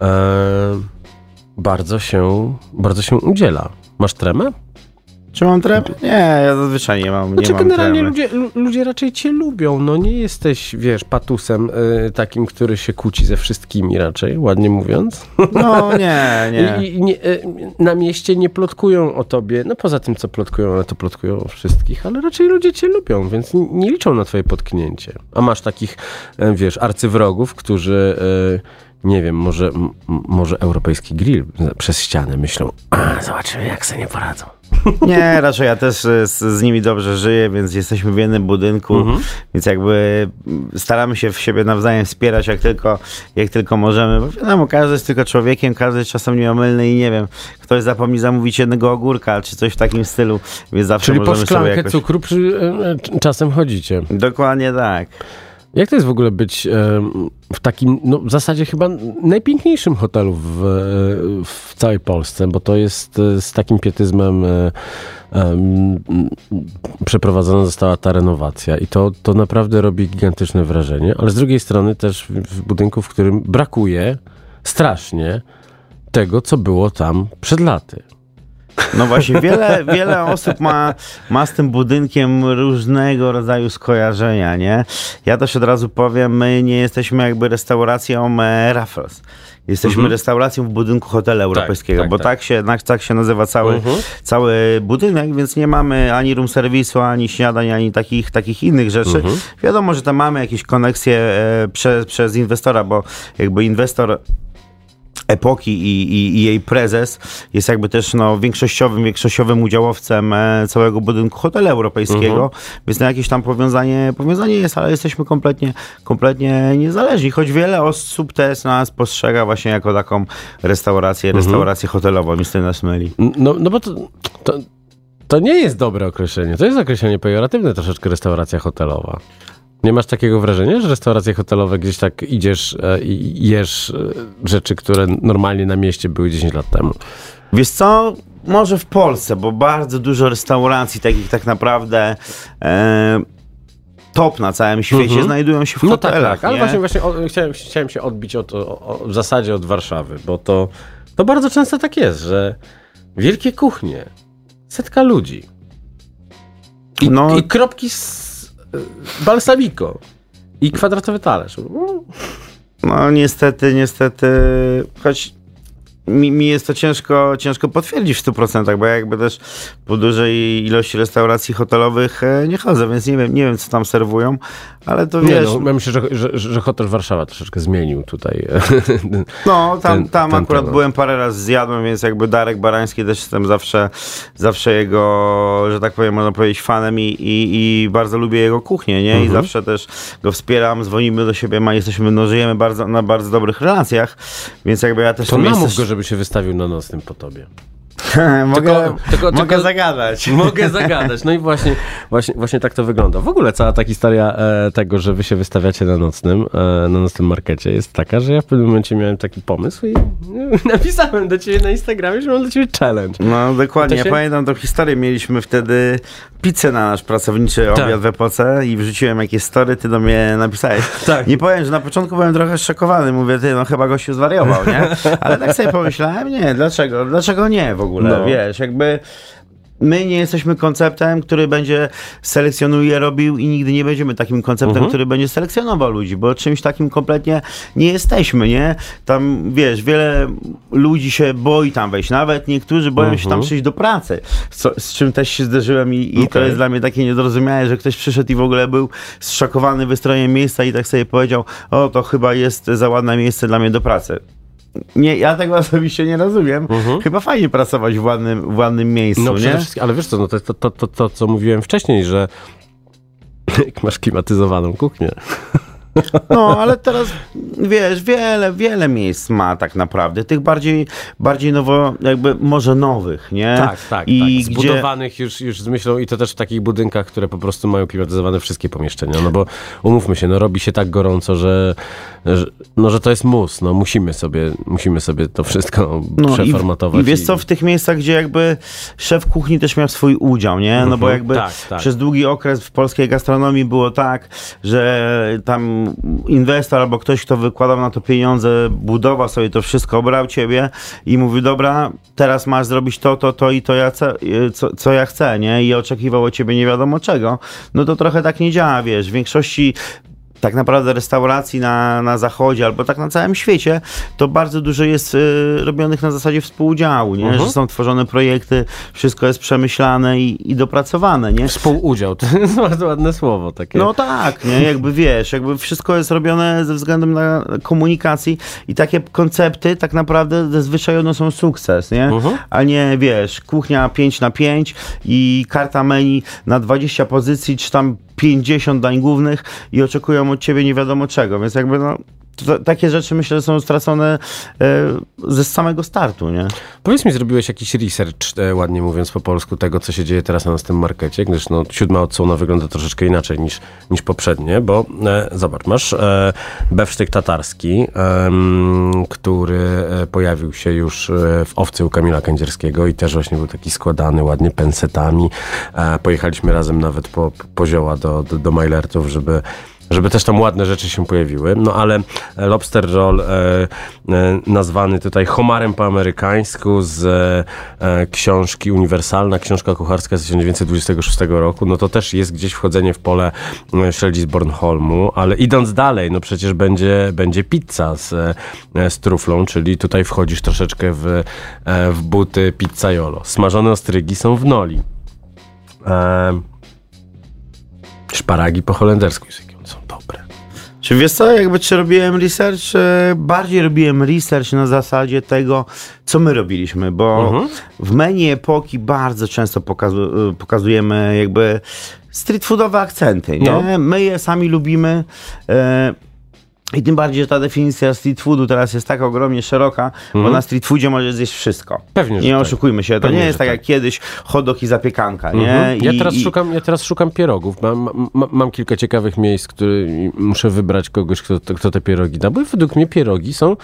e, bardzo się bardzo się udziela. Masz tremę? Czy mam tremę? Nie, ja zazwyczaj nie mam, nie Znaczy mam generalnie ludzie, lu- ludzie raczej cię lubią, no nie jesteś, wiesz, patusem y, takim, który się kłóci ze wszystkimi raczej, ładnie mówiąc. No nie, nie. I, nie, y, na mieście nie plotkują o tobie, no poza tym, co plotkują, ale to plotkują o wszystkich, ale raczej ludzie cię lubią, więc nie liczą na twoje potknięcie. A masz takich, y, wiesz, arcywrogów, którzy, y, nie wiem, może, może europejski grill przez ścianę myślą, a, zobaczymy, jak sobie nie poradzą. Nie, raczej ja też e, z, z nimi dobrze żyję, więc jesteśmy w jednym budynku, Mhm. więc jakby staramy się w siebie nawzajem wspierać jak tylko, jak tylko możemy. Bo wiadomo, każdy jest tylko człowiekiem, każdy jest czasem nieomylny i nie wiem, ktoś zapomni zamówić jednego ogórka, czy coś w takim stylu, więc zawsze Czyli po możemy sobie szklankę jakoś... cukru przy, y, y, czasem chodzicie. Dokładnie tak. Jak to jest w ogóle być w takim, no w zasadzie chyba najpiękniejszym hotelu w, w całej Polsce, bo to jest e, z takim pietyzmem e, przeprowadzona została ta renowacja i to, to naprawdę robi gigantyczne wrażenie, ale z drugiej strony też w budynku, w którym brakuje strasznie tego, co było tam przed laty. No właśnie, wiele, wiele osób ma, ma z tym budynkiem różnego rodzaju skojarzenia, nie? Ja też od razu powiem, my nie jesteśmy jakby restauracją e, Raffles. Jesteśmy restauracją w budynku hotelu europejskiego, tak, bo tak. tak. się, tak, tak się nazywa cały, Mhm. cały budynek, więc nie mamy ani room serwisu, ani śniadań, ani takich, takich innych rzeczy. Wiadomo, że tam mamy jakieś koneksje e, przez, przez inwestora, bo jakby inwestor epoki i, i, i jej prezes jest jakby też no, większościowym, większościowym udziałowcem e, całego budynku hotelu europejskiego, więc no, jakieś tam powiązanie, powiązanie jest, ale jesteśmy kompletnie, kompletnie niezależni, choć wiele osób też nas postrzega właśnie jako taką restaurację, restaurację hotelową, niestety nas myli. No, no bo to, to, to nie jest dobre określenie. To jest określenie pejoratywne troszeczkę restauracja hotelowa. Nie masz takiego wrażenia, że restauracje hotelowe gdzieś tak idziesz e, i jesz e, rzeczy, które normalnie na mieście były 10 lat temu? Wiesz co? Może w Polsce, bo bardzo dużo restauracji takich tak naprawdę e, top na całym świecie znajdują się w No tak, hotelach. tak, ale nie? właśnie, właśnie o, chciałem, chciałem się odbić od, o, o, w zasadzie od Warszawy, bo to, to bardzo często tak jest, że wielkie kuchnie, setka ludzi i, No. i kropki z balsamico i kwadratowy talerz. No niestety, niestety, choć mi, mi jest to ciężko, ciężko potwierdzić w 100%, bo ja jakby też po dużej ilości restauracji hotelowych e, nie chodzę, więc nie wiem, nie wiem co tam serwują, ale to Nie, wiesz, no, no, ja myślę, że, że, że hotel Warszawa troszeczkę zmienił tutaj. tam, ten- tam ten akurat byłem parę razy zjadłem, więc jakby Darek Barański też jestem zawsze, zawsze jego, że tak powiem, można powiedzieć fanem i, i, i bardzo lubię jego kuchnię, nie? Mhm. I zawsze też go wspieram, dzwonimy do siebie, ma, jesteśmy, no żyjemy bardzo, na bardzo dobrych relacjach, więc jakby ja też To namów go, żeby się wystawił na nocnym po tobie. Mogę, tylko- mogę tylko- zagadać. Mogę zagadać. No i właśnie, właśnie, właśnie tak to wygląda. W ogóle cała ta historia e, tego, że wy się wystawiacie na nocnym, e, na nocnym markecie jest taka, że ja w pewnym momencie miałem taki pomysł i napisałem do ciebie na Instagramie, że mam dla ciebie challenge. No dokładnie, się- ja pamiętam tą historię, mieliśmy wtedy pizzę na nasz pracowniczy Tak. obiad w epoce i wrzuciłem jakieś story, ty do mnie napisałeś. Tak. Nie powiem, że na początku byłem trochę szokowany, mówię, ty, no chyba gościu zwariował, nie? Ale tak sobie pomyślałem, nie, dlaczego, dlaczego nie w ogóle, No. wiesz, jakby my nie jesteśmy konceptem, który będzie selekcjonuje, robił i nigdy nie będziemy takim konceptem, Mhm. który będzie selekcjonował ludzi, bo czymś takim kompletnie nie jesteśmy, nie? Tam, wiesz, wiele ludzi się boi tam wejść, nawet niektórzy boją się tam przyjść do pracy, co, z czym też się zderzyłem i, i to jest dla mnie takie niedorozumiałe, że ktoś przyszedł i w ogóle był zszokowany wystrojem miejsca i tak sobie powiedział, o, to chyba jest za ładne miejsce dla mnie do pracy. Nie, ja tego osobiście nie rozumiem. Chyba fajnie pracować w ładnym, w ładnym miejscu, No nie? ale wiesz co, no to, to, to, to, to co mówiłem wcześniej, że jak masz klimatyzowaną kuchnię. No, ale teraz, wiesz, wiele, wiele miejsc ma tak naprawdę. Tych bardziej, bardziej nowo, jakby może nowych, nie? Tak, tak, I tak. gdzie... Zbudowanych już, już z myślą i to też w takich budynkach, które po prostu mają klimatyzowane wszystkie pomieszczenia, no bo umówmy się, no robi się tak gorąco, że, że, no, że to jest mus, no musimy sobie, musimy sobie to wszystko No i, przeformatować. I wiesz co, w tych miejscach, gdzie jakby szef kuchni też miał swój udział, nie? No bo Mhm, jakby tak, tak. przez długi okres w polskiej gastronomii było tak, że tam inwestor albo ktoś, kto wykładał na to pieniądze, budował sobie to wszystko, obrał ciebie i mówił, dobra, teraz masz zrobić to, to, to i to, ja chcę, co, co ja chcę, nie? I oczekiwał od ciebie nie wiadomo czego. No to trochę tak nie działa, wiesz. W większości tak naprawdę restauracji na, na zachodzie albo tak na całym świecie, to bardzo dużo jest y, robionych na zasadzie współudziału, nie? Mhm. że są tworzone projekty, wszystko jest przemyślane i, i dopracowane. Nie? Współudział, to jest bardzo ładne słowo takie. No tak, nie? jakby wiesz, jakby wszystko jest robione ze względem na komunikacji i takie koncepty tak naprawdę zazwyczaj one są sukces, nie? Mhm. A nie, wiesz, kuchnia 5 na 5 i karta menu na 20 pozycji, czy tam 50 dań głównych i oczekują od ciebie nie wiadomo czego, więc jakby no to, takie rzeczy myślę, że są stracone e, ze samego startu, nie? Powiedz mi, zrobiłeś jakiś research, e, ładnie mówiąc po polsku, tego, co się dzieje teraz na naszym markecie, gdyż no, siódma odsłona wygląda troszeczkę inaczej niż, niż poprzednie, bo e, zobacz, masz e, bewsztyk tatarski, em, który e, pojawił się już e, w owcy u Kamila Kędzierskiego i też właśnie był taki składany ładnie pensetami. E, pojechaliśmy razem nawet po, po zioła do, do, do Majlertów, żeby żeby też tam ładne rzeczy się pojawiły. No ale lobster roll e, e, nazwany tutaj homarem po amerykańsku z e, książki Uniwersalna, książka kucharska z 1926 roku, no to też jest gdzieś wchodzenie w pole e, z Bornholmu, ale idąc dalej, no przecież będzie, będzie pizza z, e, z truflą, czyli tutaj wchodzisz troszeczkę w, e, w buty pizzaiolo. Smażone ostrygi są w noli. E, szparagi po holendersku, są dobre. Czy wiesz co, jakby czy robiłem research? E, Bardziej robiłem research na zasadzie tego, co my robiliśmy, bo Mhm. w menu epoki bardzo często pokazu- pokazujemy jakby street foodowe akcenty, nie? No. My je sami lubimy. E, i tym bardziej, że ta definicja street foodu teraz jest tak ogromnie szeroka, bo na street foodzie możesz zjeść wszystko. Mhm. Pewnie, Nie tak. oszukujmy się, to Pewnie, nie jest tak, tak. jak kiedyś hot dog i zapiekanka, nie? Mhm. Ja, I- teraz i- szukam, ja teraz szukam pierogów. Mam, mam, mam kilka ciekawych miejsc, które muszę wybrać kogoś, kto, kto te pierogi da, bo według mnie pierogi są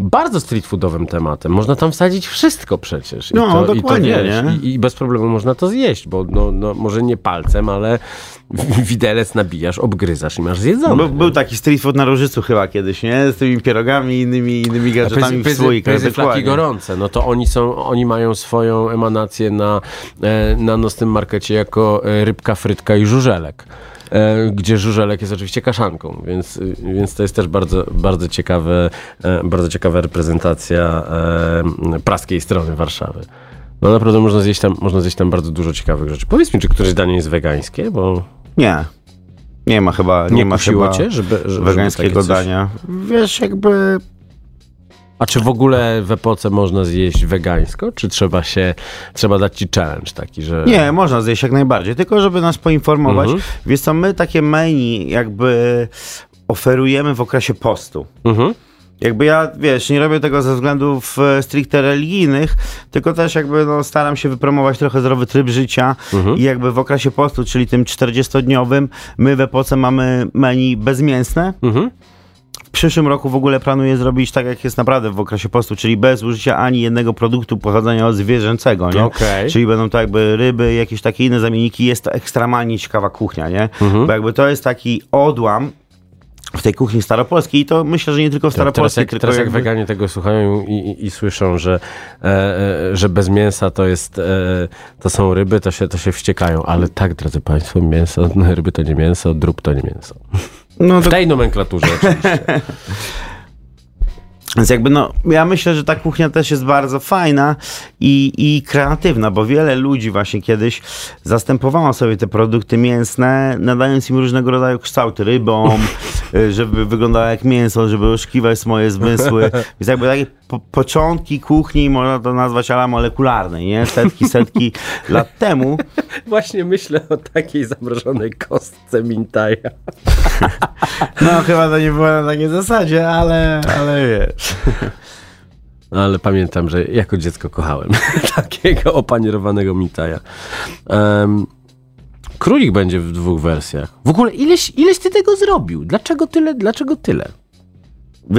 bardzo street foodowym tematem. Można tam wsadzić wszystko przecież. I No, to, dokładnie, I, to, wiesz, nie? i, I bez problemu można to zjeść, bo no, no, może nie palcem, ale widelec nabijasz, obgryzasz i masz zjedzone. Był, był taki street food na Różycu chyba kiedyś, nie? Z tymi pierogami i innymi, innymi gadżetami w Pyzy, słoikach. pyzy flaki gorące, no to oni są, oni mają swoją emanację na, e, na nocnym markecie jako e, rybka, frytka i żużelek. E, gdzie żużelek jest oczywiście kaszanką, więc, więc to jest też bardzo, bardzo, ciekawe, e, bardzo ciekawa reprezentacja e, praskiej strony Warszawy. No naprawdę można zjeść, tam, można zjeść tam bardzo dużo ciekawych rzeczy. Powiedz mi, czy któreś danie jest wegańskie, bo Nie. Nie ma chyba, nie, nie, ma chyba cię, żeby, żeby wegańskiego coś- dania. Wiesz, jakby A czy w ogóle w epoce można zjeść wegańsko, czy trzeba się, trzeba dać ci challenge taki, że... Nie, można zjeść jak najbardziej, tylko żeby nas poinformować. Mhm. Wiesz co, my takie menu jakby oferujemy w okresie postu. Mhm. Jakby ja, wiesz, nie robię tego ze względów e, stricte religijnych, tylko też jakby no, staram się wypromować trochę zdrowy tryb życia Mhm. i jakby w okresie postu, czyli tym 40-dniowym, my w epoce mamy menu bezmięsne. Mhm. W przyszłym roku w ogóle planuję zrobić tak, jak jest naprawdę w okresie postu, czyli bez użycia ani jednego produktu pochodzenia od zwierzęcego, nie? Okej. Czyli będą to jakby ryby, jakieś takie inne zamienniki. Jest to ekstremalnie ciekawa kuchnia, nie? Mhm. Bo jakby to jest taki odłam w tej kuchni staropolskiej i to myślę, że nie tylko w Teraz staropolskiej, jak, tylko teraz jak jakby- weganie tego słuchają i, i, i słyszą, że, e, e, że bez mięsa to jest e, to są ryby, to się, to się wściekają. Ale tak, drodzy Państwo, mięso, ryby to nie mięso, drób to nie mięso. No, W tej nomenklaturze oczywiście. Więc jakby no, ja myślę, że ta kuchnia też jest bardzo fajna i, i kreatywna, bo wiele ludzi właśnie kiedyś zastępowało sobie te produkty mięsne, nadając im różnego rodzaju kształty rybom, y, żeby wyglądało jak mięso, żeby oszukiwać swoje zmysły. Więc jakby takie po, początki kuchni, można to nazwać ala molekularnej, nie? Setki, setki lat temu. Właśnie myślę o takiej zamrożonej kostce mintaja. No chyba to nie było na takiej zasadzie, ale, ale wiesz. Ale pamiętam, że jako dziecko kochałem takiego opanierowanego mintaja. Em, królik będzie w dwóch wersjach. W ogóle ileś, ileś ty tego zrobił? Dlaczego tyle? Dlaczego tyle?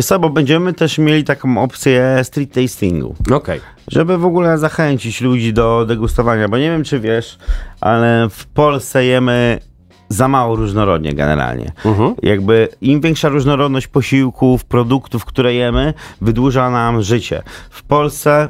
Co, bo będziemy też mieli taką opcję street tastingu. Okej. Żeby w ogóle zachęcić ludzi do degustowania, bo nie wiem czy wiesz, ale w Polsce jemy za mało różnorodnie generalnie. Mhm. Jakby im większa różnorodność posiłków, produktów, które jemy, wydłuża nam życie. W Polsce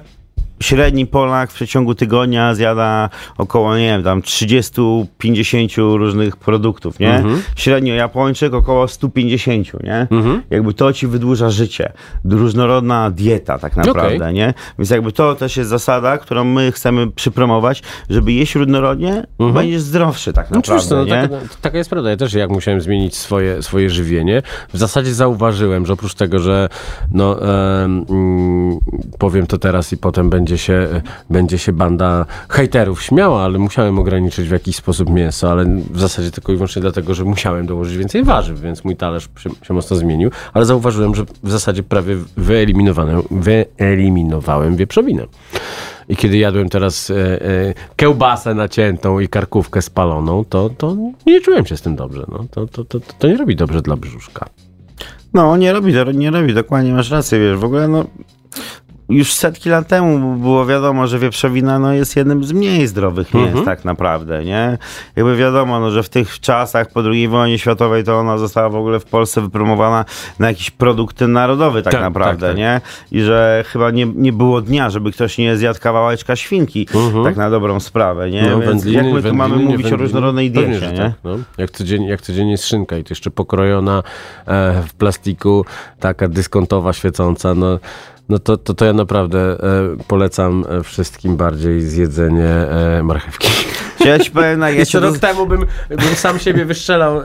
średni Polak w przeciągu tygodnia zjada około, nie wiem, tam 30-50 różnych produktów, nie? Mhm. Średnio Japończyk około 150, nie? Mhm. Jakby to ci wydłuża życie. Różnorodna dieta tak naprawdę, Okej. nie? Więc jakby to też jest zasada, którą my chcemy przypromować, żeby jeść różnorodnie, będziesz zdrowszy tak No naprawdę, oczywiście, no, nie? taka, taka jest prawda. Ja też jak musiałem zmienić swoje, swoje żywienie, w zasadzie zauważyłem, że oprócz tego, że no, em, mm, powiem to teraz i potem będzie się, będzie się banda hejterów śmiała, ale musiałem ograniczyć w jakiś sposób mięso, ale w zasadzie tylko i wyłącznie dlatego, że musiałem dołożyć więcej warzyw, więc mój talerz się, się mocno zmienił, ale zauważyłem, że w zasadzie prawie wyeliminowałem, wyeliminowałem wieprzowinę. I kiedy jadłem teraz e, e, kiełbasę naciętą i karkówkę spaloną, to, to nie czułem się z tym dobrze. No. To, to, to, to nie robi dobrze dla brzuszka. No, nie robi, nie robi, dokładnie masz rację, wiesz, w ogóle no już setki lat temu było wiadomo, że wieprzowina no, jest jednym z mniej zdrowych mięs Mhm. tak naprawdę, nie? Jakby wiadomo, no, że w tych czasach po II wojnie światowej to ona została w ogóle w Polsce wypromowana na jakiś produkt narodowy tak, Tak, naprawdę, tak, tak. nie? I że chyba nie, nie było dnia, żeby ktoś nie zjadł kawałeczka świnki, tak na dobrą sprawę, nie? No, Więc jak my tu mamy nie mówić o wędliny? różnorodnej Pewnie, diecie, że nie? Tak, no. jak, codziennie, jak codziennie jest szynka i to jeszcze pokrojona e, w plastiku, taka dyskontowa, świecąca, no, no to, to, to ja naprawdę e, polecam e, wszystkim bardziej zjedzenie e, marchewki. Ja ci powiem, tak, ja Jeszcze rok temu bym, bym sam siebie wystrzelał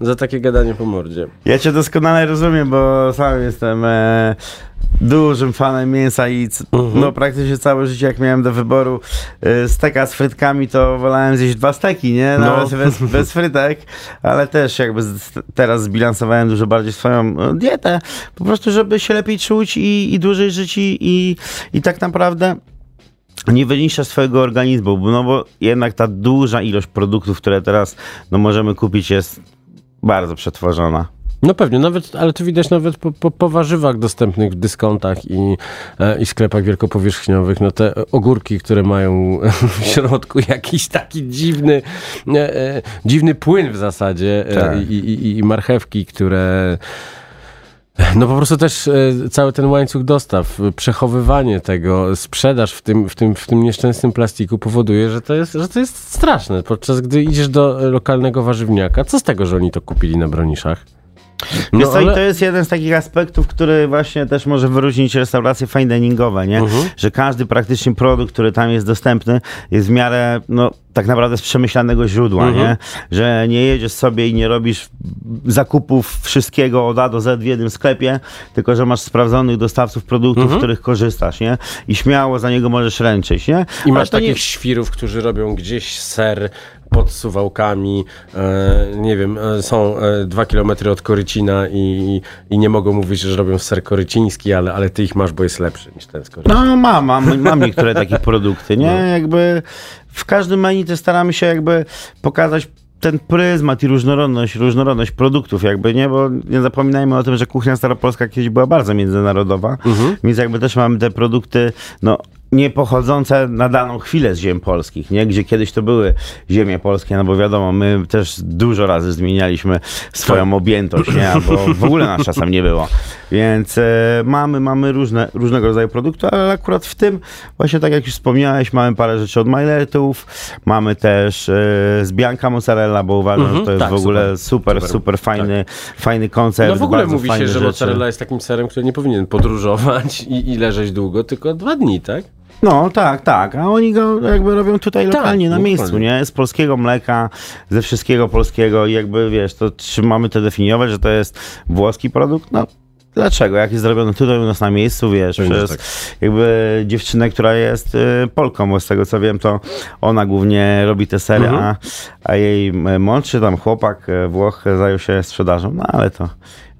za takie gadanie po mordzie. Ja cię doskonale rozumiem, bo sam jestem dużym fanem mięsa i Mhm. no praktycznie całe życie jak miałem do wyboru e, steka z frytkami, to wolałem zjeść dwa steki, nie? No. Nawet bez, bez frytek, ale też jakby z, teraz zbilansowałem dużo bardziej swoją e, dietę, po prostu żeby się lepiej czuć i, i dłużej żyć i, i, i tak naprawdę nie wyniszcza swojego organizmu, bo- no bo jednak ta duża ilość produktów, które teraz no, możemy kupić jest bardzo przetworzona. No pewnie, nawet, ale to widać nawet po, po, po warzywach dostępnych w dyskontach i, e, i sklepach wielkopowierzchniowych. No te ogórki, które mają w środku jakiś taki dziwny, e, e, dziwny płyn w zasadzie Tak. i, i, i marchewki, które... No po prostu też cały ten łańcuch dostaw, przechowywanie tego, sprzedaż w tym, w tym, w tym nieszczęsnym plastiku powoduje, że to, jest, że to jest straszne. Podczas gdy idziesz do lokalnego warzywniaka, co z tego, że oni to kupili na broniszach? No, co, ale- to jest jeden z takich aspektów, który właśnie też może wyróżnić restauracje fine diningowe, nie? Mhm. Że każdy praktycznie produkt, który tam jest dostępny, jest w miarę, no tak naprawdę z przemyślanego źródła, Mhm. nie? Że nie jedziesz sobie i nie robisz zakupów wszystkiego od A do Z w jednym sklepie, tylko że masz sprawdzonych dostawców produktów, Mhm. z których korzystasz, nie? I śmiało za niego możesz ręczyć, nie? I masz to nie- takich świrów, którzy robią gdzieś ser pod suwałkami, e, nie wiem, e, są e, dwa kilometry od Korycina i, i nie mogą mówić, że robią ser koryciński, ale, ale ty ich masz, bo jest lepszy niż ten z Korycina. No mam, mam, mam niektóre takie produkty, nie? Jakby w każdym menu też staramy się jakby pokazać ten pryzmat i różnorodność, różnorodność produktów jakby, nie? Bo nie zapominajmy o tym, że kuchnia staropolska kiedyś była bardzo międzynarodowa, więc jakby też mamy te produkty, no nie pochodzące na daną chwilę z ziem polskich, nie? Gdzie kiedyś to były ziemie polskie, no bo wiadomo, my też dużo razy zmienialiśmy swoją objętość, nie? Albo w ogóle nas czasem nie było. Więc e, mamy, mamy różne, różnego rodzaju produkty, ale akurat w tym, właśnie tak jak już wspomniałeś, mamy parę rzeczy od Mailetów, mamy też e, z Bianca Mozzarella, bo uważam, Mhm, że to jest tak, w ogóle super, super, super, super, fajny, fajny koncept. No w ogóle mówi się, że rzeczy. mozzarella jest takim serem, który nie powinien podróżować i, i leżeć długo, tylko dwa dni, tak? No tak, tak, a oni go jakby robią tutaj Tak, lokalnie, na miejscu, nie? Z polskiego mleka, ze wszystkiego polskiego i jakby wiesz, to czy mamy to definiować, że to jest włoski produkt? No dlaczego? Jak jest zrobiony tutaj u nas na miejscu, wiesz, Będzie przez tak. jakby dziewczynę, która jest y, Polką, bo z tego co wiem, to ona głównie robi te sery, Mhm. a, a jej mąż czy tam chłopak y, Włoch zajął się sprzedażą, no ale to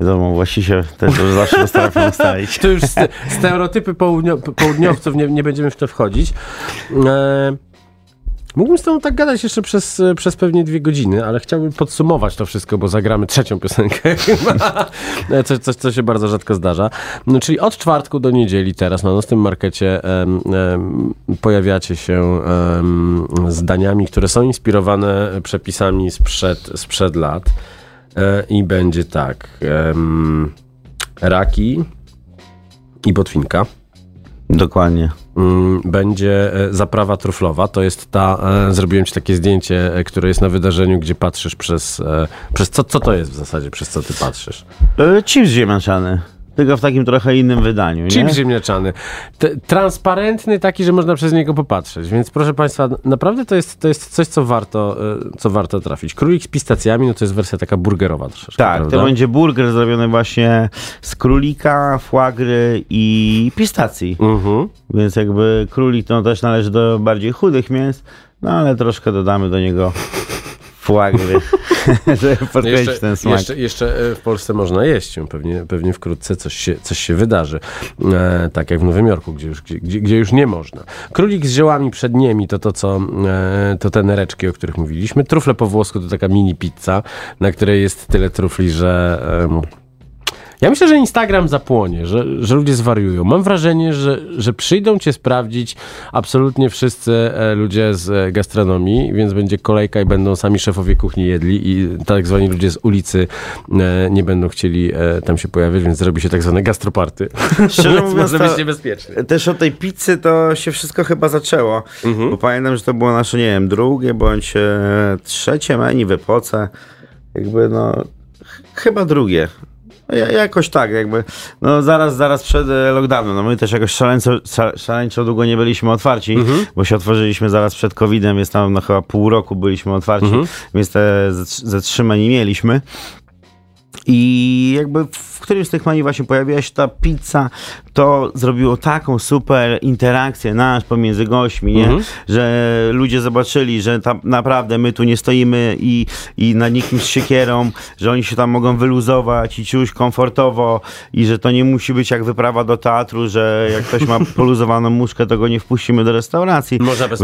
wiadomo, właściciel też zawsze potrafią ustalić. To już ste- stereotypy południo, południowców, nie, nie będziemy w to wchodzić. E, mógłbym z tobą tak gadać jeszcze przez, przez pewnie dwie godziny, ale chciałbym podsumować to wszystko, bo zagramy trzecią piosenkę chyba. E, coś, coś, co się bardzo rzadko zdarza. No, czyli od czwartku do niedzieli teraz na nocnym markecie em, em, pojawiacie się em, z daniami, które są inspirowane przepisami sprzed, sprzed lat. E, I będzie tak. raki i botwinka. Dokładnie. Mm, Będzie e, zaprawa truflowa. To jest ta. e, Zrobiłem ci takie zdjęcie, e, które jest na wydarzeniu, gdzie patrzysz przez. przez co, co to jest w zasadzie, przez co ty patrzysz? Chips ziemniaczany. Tylko w takim trochę innym wydaniu, nie? Chip ziemniaczany. T- transparentny, taki, że można przez niego popatrzeć. Więc proszę Państwa, naprawdę to jest, to jest coś, co warto, e, co warto trafić. Królik z pistacjami, no to jest wersja taka burgerowa troszeczkę. Tak, prawda? to będzie burger zrobiony właśnie z królika, foie i pistacji. Mhm. Więc jakby królik to też należy do bardziej chudych mięs, no ale troszkę dodamy do niego foie żeby podkreślić Jeszcze, ten smak. jeszcze, jeszcze e, w Polsce można jeść. Pewnie, pewnie wkrótce coś się, coś się wydarzy. E, tak jak w Nowym Jorku, gdzie już, gdzie, gdzie, już nie można. Królik z ziołami przednimi to to, co e, to te nereczki, o których mówiliśmy. Trufle po włosku to taka mini pizza, na której jest tyle trufli, że... em, ja myślę, że Instagram zapłonie, że, że ludzie zwariują. Mam wrażenie, że, że przyjdą cię sprawdzić absolutnie wszyscy e, ludzie z e, gastronomii, więc będzie kolejka i będą sami szefowie kuchni jedli i tak zwani ludzie z ulicy e, nie będą chcieli tam się pojawiać, więc zrobi się tak zwane gastroparty. Szczerze mówiąc, może to- być. Też od tej pizzy to się wszystko chyba zaczęło, Mhm. bo pamiętam, że to było nasze, nie wiem, drugie bądź trzecie menu w epoce. Jakby no, ch- chyba drugie. Ja, jakoś tak, jakby, no zaraz, zaraz przed e, lockdownem, no my też jakoś szaleńco, sza- szaleńczo długo nie byliśmy otwarci, Mhm. bo się otworzyliśmy zaraz przed covidem, więc tam no, chyba pół roku byliśmy otwarci, Mhm. więc te trzy menu mieliśmy. I jakby w którymś z tych menu właśnie pojawiła się ta pizza, to zrobiło taką super interakcję nasz pomiędzy gośćmi, nie? Mhm. że ludzie zobaczyli, że naprawdę my tu nie stoimy i, i nad nikim z siekierą, że oni się tam mogą wyluzować i czuć komfortowo i że to nie musi być jak wyprawa do teatru, że jak ktoś ma poluzowaną muszkę, to go nie wpuścimy do restauracji. Można bez.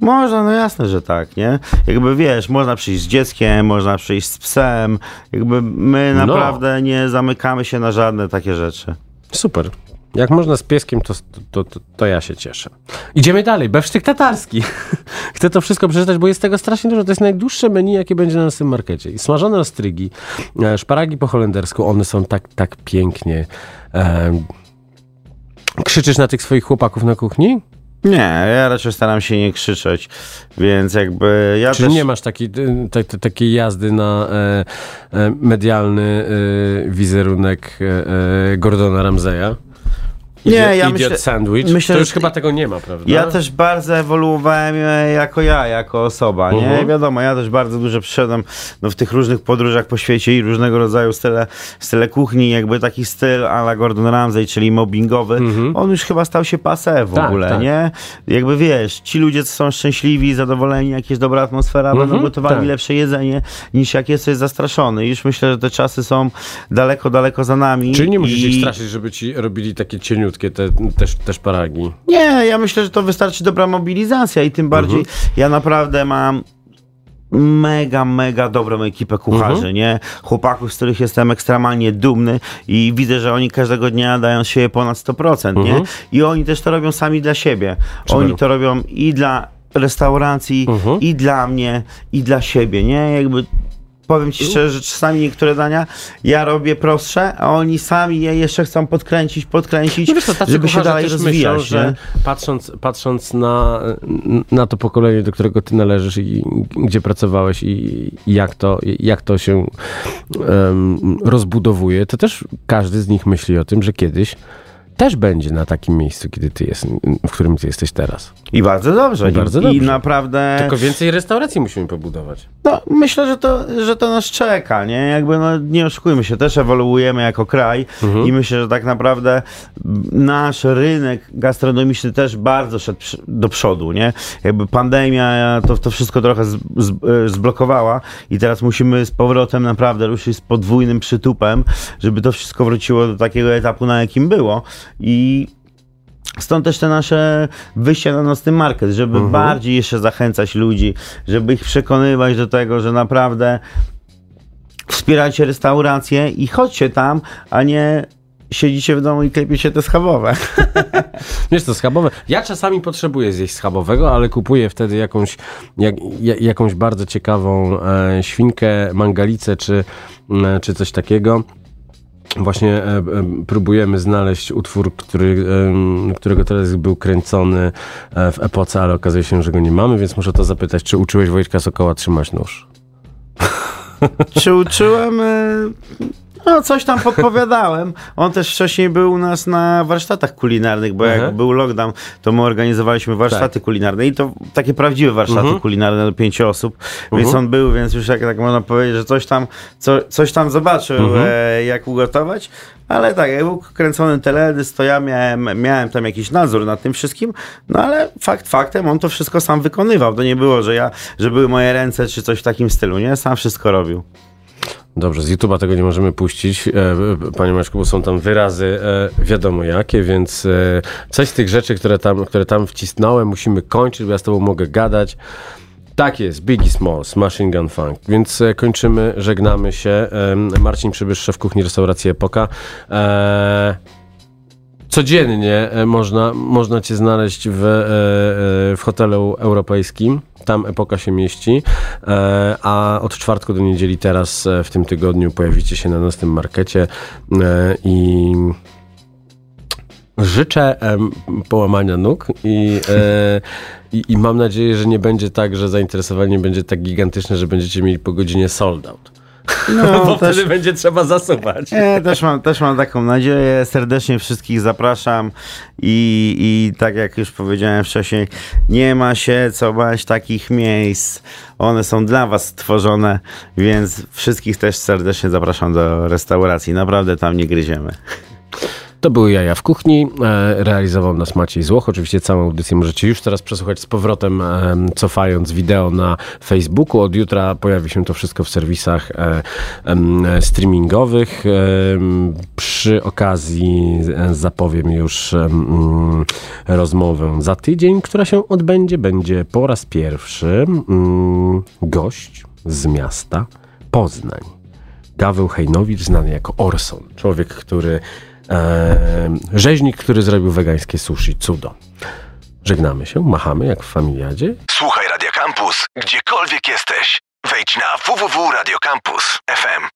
Można, no jasne, że tak, nie? Jakby wiesz, można przyjść z dzieckiem, można przyjść z psem. Jakby my No. naprawdę nie zamykamy się na żadne takie rzeczy. Super. Jak można z pieskiem, to, to, to, to ja się cieszę. Idziemy dalej. Bewsztyk tatarski. Chcę to wszystko przeczytać, bo jest tego strasznie dużo. To jest najdłuższe menu, jakie będzie na naszym markecie. I smażone ostrygi, e, szparagi po holendersku, one są tak, tak pięknie. E, krzyczysz na tych swoich chłopaków na kuchni? Nie, ja raczej staram się nie krzyczeć, więc jakby ja Czyli też... nie masz takiej, te, takiej jazdy na e, e, medialny e, wizerunek e, Gordona Ramseya? Nie, Idiot, ja idiot myślę- sandwich? myślę, to już chyba tego nie ma, prawda? Ja też bardzo ewoluowałem e, jako ja, jako osoba, nie? Mhm. Wiadomo, ja też bardzo dużo przyszedłem no, w tych różnych podróżach po świecie i różnego rodzaju style, style kuchni, jakby taki styl a la Gordon Ramsay, czyli mobbingowy, on już chyba stał się passe w Mhm. Tak, ogóle, tak. nie? Jakby wiesz, ci ludzie, co są szczęśliwi, zadowoleni, jakieś dobra atmosfera, będą Mhm, gotowali tak. lepsze jedzenie, niż jak jesteś zastraszony. Już myślę, że te czasy są daleko, daleko za nami. Czyli nie musisz i... ich straszyć, żeby ci robili takie cieniutkie te, też, też paragi. Nie, ja myślę, że to wystarczy dobra mobilizacja i tym bardziej Mhm. ja naprawdę mam mega, mega dobrą ekipę kucharzy, nie? Chłopaków, z których jestem ekstremalnie dumny i widzę, że oni każdego dnia dają się ponad 100%, nie? I oni też to robią sami dla siebie. Oni to robią i dla restauracji, i dla mnie, i dla siebie, nie? Jakby powiem ci szczerze, że czasami niektóre dania ja robię prostsze, a oni sami je jeszcze chcą podkręcić, podkręcić, No wiesz tacy żeby się dalej rozwijać, myślą, że patrząc, patrząc na, na to pokolenie, do którego ty należysz i gdzie pracowałeś i, jak, to, jak to się em, rozbudowuje, to też każdy z nich myśli o tym, że kiedyś też będzie na takim miejscu, kiedy ty jest, w którym ty jesteś teraz. I bardzo dobrze. I bardzo I dobrze. naprawdę... Tylko więcej restauracji musimy pobudować. No, myślę, że to, że to nas czeka, nie? Jakby, no, nie oszukujmy się, też ewoluujemy jako kraj i myślę, że tak naprawdę nasz rynek gastronomiczny też bardzo szedł do przodu, nie? Jakby pandemia to, to wszystko trochę z, z, e, zblokowała i teraz musimy z powrotem naprawdę ruszyć z podwójnym przytupem, żeby to wszystko wróciło do takiego etapu, na jakim było i Stąd też te nasze wyjście na nocny market, żeby bardziej jeszcze zachęcać ludzi, żeby ich przekonywać do tego, że naprawdę wspierajcie restauracje i chodźcie tam, a nie siedzicie w domu i klepiecie te schabowe. Wiesz to schabowe. Ja czasami potrzebuję zjeść schabowego, ale kupuję wtedy jakąś, jak, ja- jakąś bardzo ciekawą e, świnkę, mangalicę czy, e, czy coś takiego. Właśnie e, e, próbujemy znaleźć utwór, który, em, którego teraz był kręcony e, w epoce, ale okazuje się, że go nie mamy, więc muszę to zapytać, czy uczyłeś Wojtka Sokoła trzymać nóż? Czy uczyłem? No, coś tam podpowiadałem. On też wcześniej był u nas na warsztatach kulinarnych, bo jak był lockdown, to my organizowaliśmy warsztaty kulinarne i to takie prawdziwe warsztaty kulinarne do pięciu osób, więc on był, więc już jak tak można powiedzieć, że coś tam, co, coś tam zobaczył, e, jak ugotować. Ale tak, jak był kręcony teledysk, to ja miałem, miałem tam jakiś nadzór nad tym wszystkim, no ale fakt faktem, on to wszystko sam wykonywał. To nie było, że ja, że były moje ręce czy coś w takim stylu, nie? Sam wszystko robił. Dobrze, z YouTube'a tego nie możemy puścić, e, panie Maćku, bo są tam wyrazy e, wiadomo jakie, więc e, coś z tych rzeczy, które tam, które tam wcisnąłem, musimy kończyć, bo ja z tobą mogę gadać. Tak jest, Biggie Smalls, Machine Gun Funk. Więc kończymy, żegnamy się. Marcin Przybysz, szef kuchni restauracji Epoka. E, codziennie e, można, można cię znaleźć w, e, e, w hotelu europejskim. Tam epoka się mieści. A od czwartku do niedzieli teraz w tym tygodniu pojawicie się na nocnym markecie i życzę połamania nóg i, i, i mam nadzieję, że nie będzie tak, że zainteresowanie będzie tak gigantyczne, że będziecie mieli po godzinie sold out. No, Bo też, wtedy będzie trzeba zasuwać. nie, też, mam, też mam taką nadzieję. Serdecznie wszystkich zapraszam i, i tak jak już powiedziałem wcześniej, nie ma się co bać takich miejsc. One są dla was stworzone, więc wszystkich też serdecznie zapraszam do restauracji. Naprawdę tam nie gryziemy. To były Jaja w Kuchni. E, realizował nas Maciej Złoch. Oczywiście całą audycję możecie już teraz przesłuchać z powrotem, e, cofając wideo na Facebooku. Od jutra pojawi się to wszystko w serwisach e, streamingowych. Przy okazji zapowiem już mm, rozmowę za tydzień, która się odbędzie. Będzie po raz pierwszy mm, gość z miasta Poznań. Gaweł Hejnowicz, znany jako Orson. Człowiek, który. Rzeźnik, który zrobił wegańskie sushi. Cudo. Żegnamy się, machamy jak w familiadzie. Słuchaj Radio Campus, gdziekolwiek jesteś. Wejdź na www.radiocampus.fm.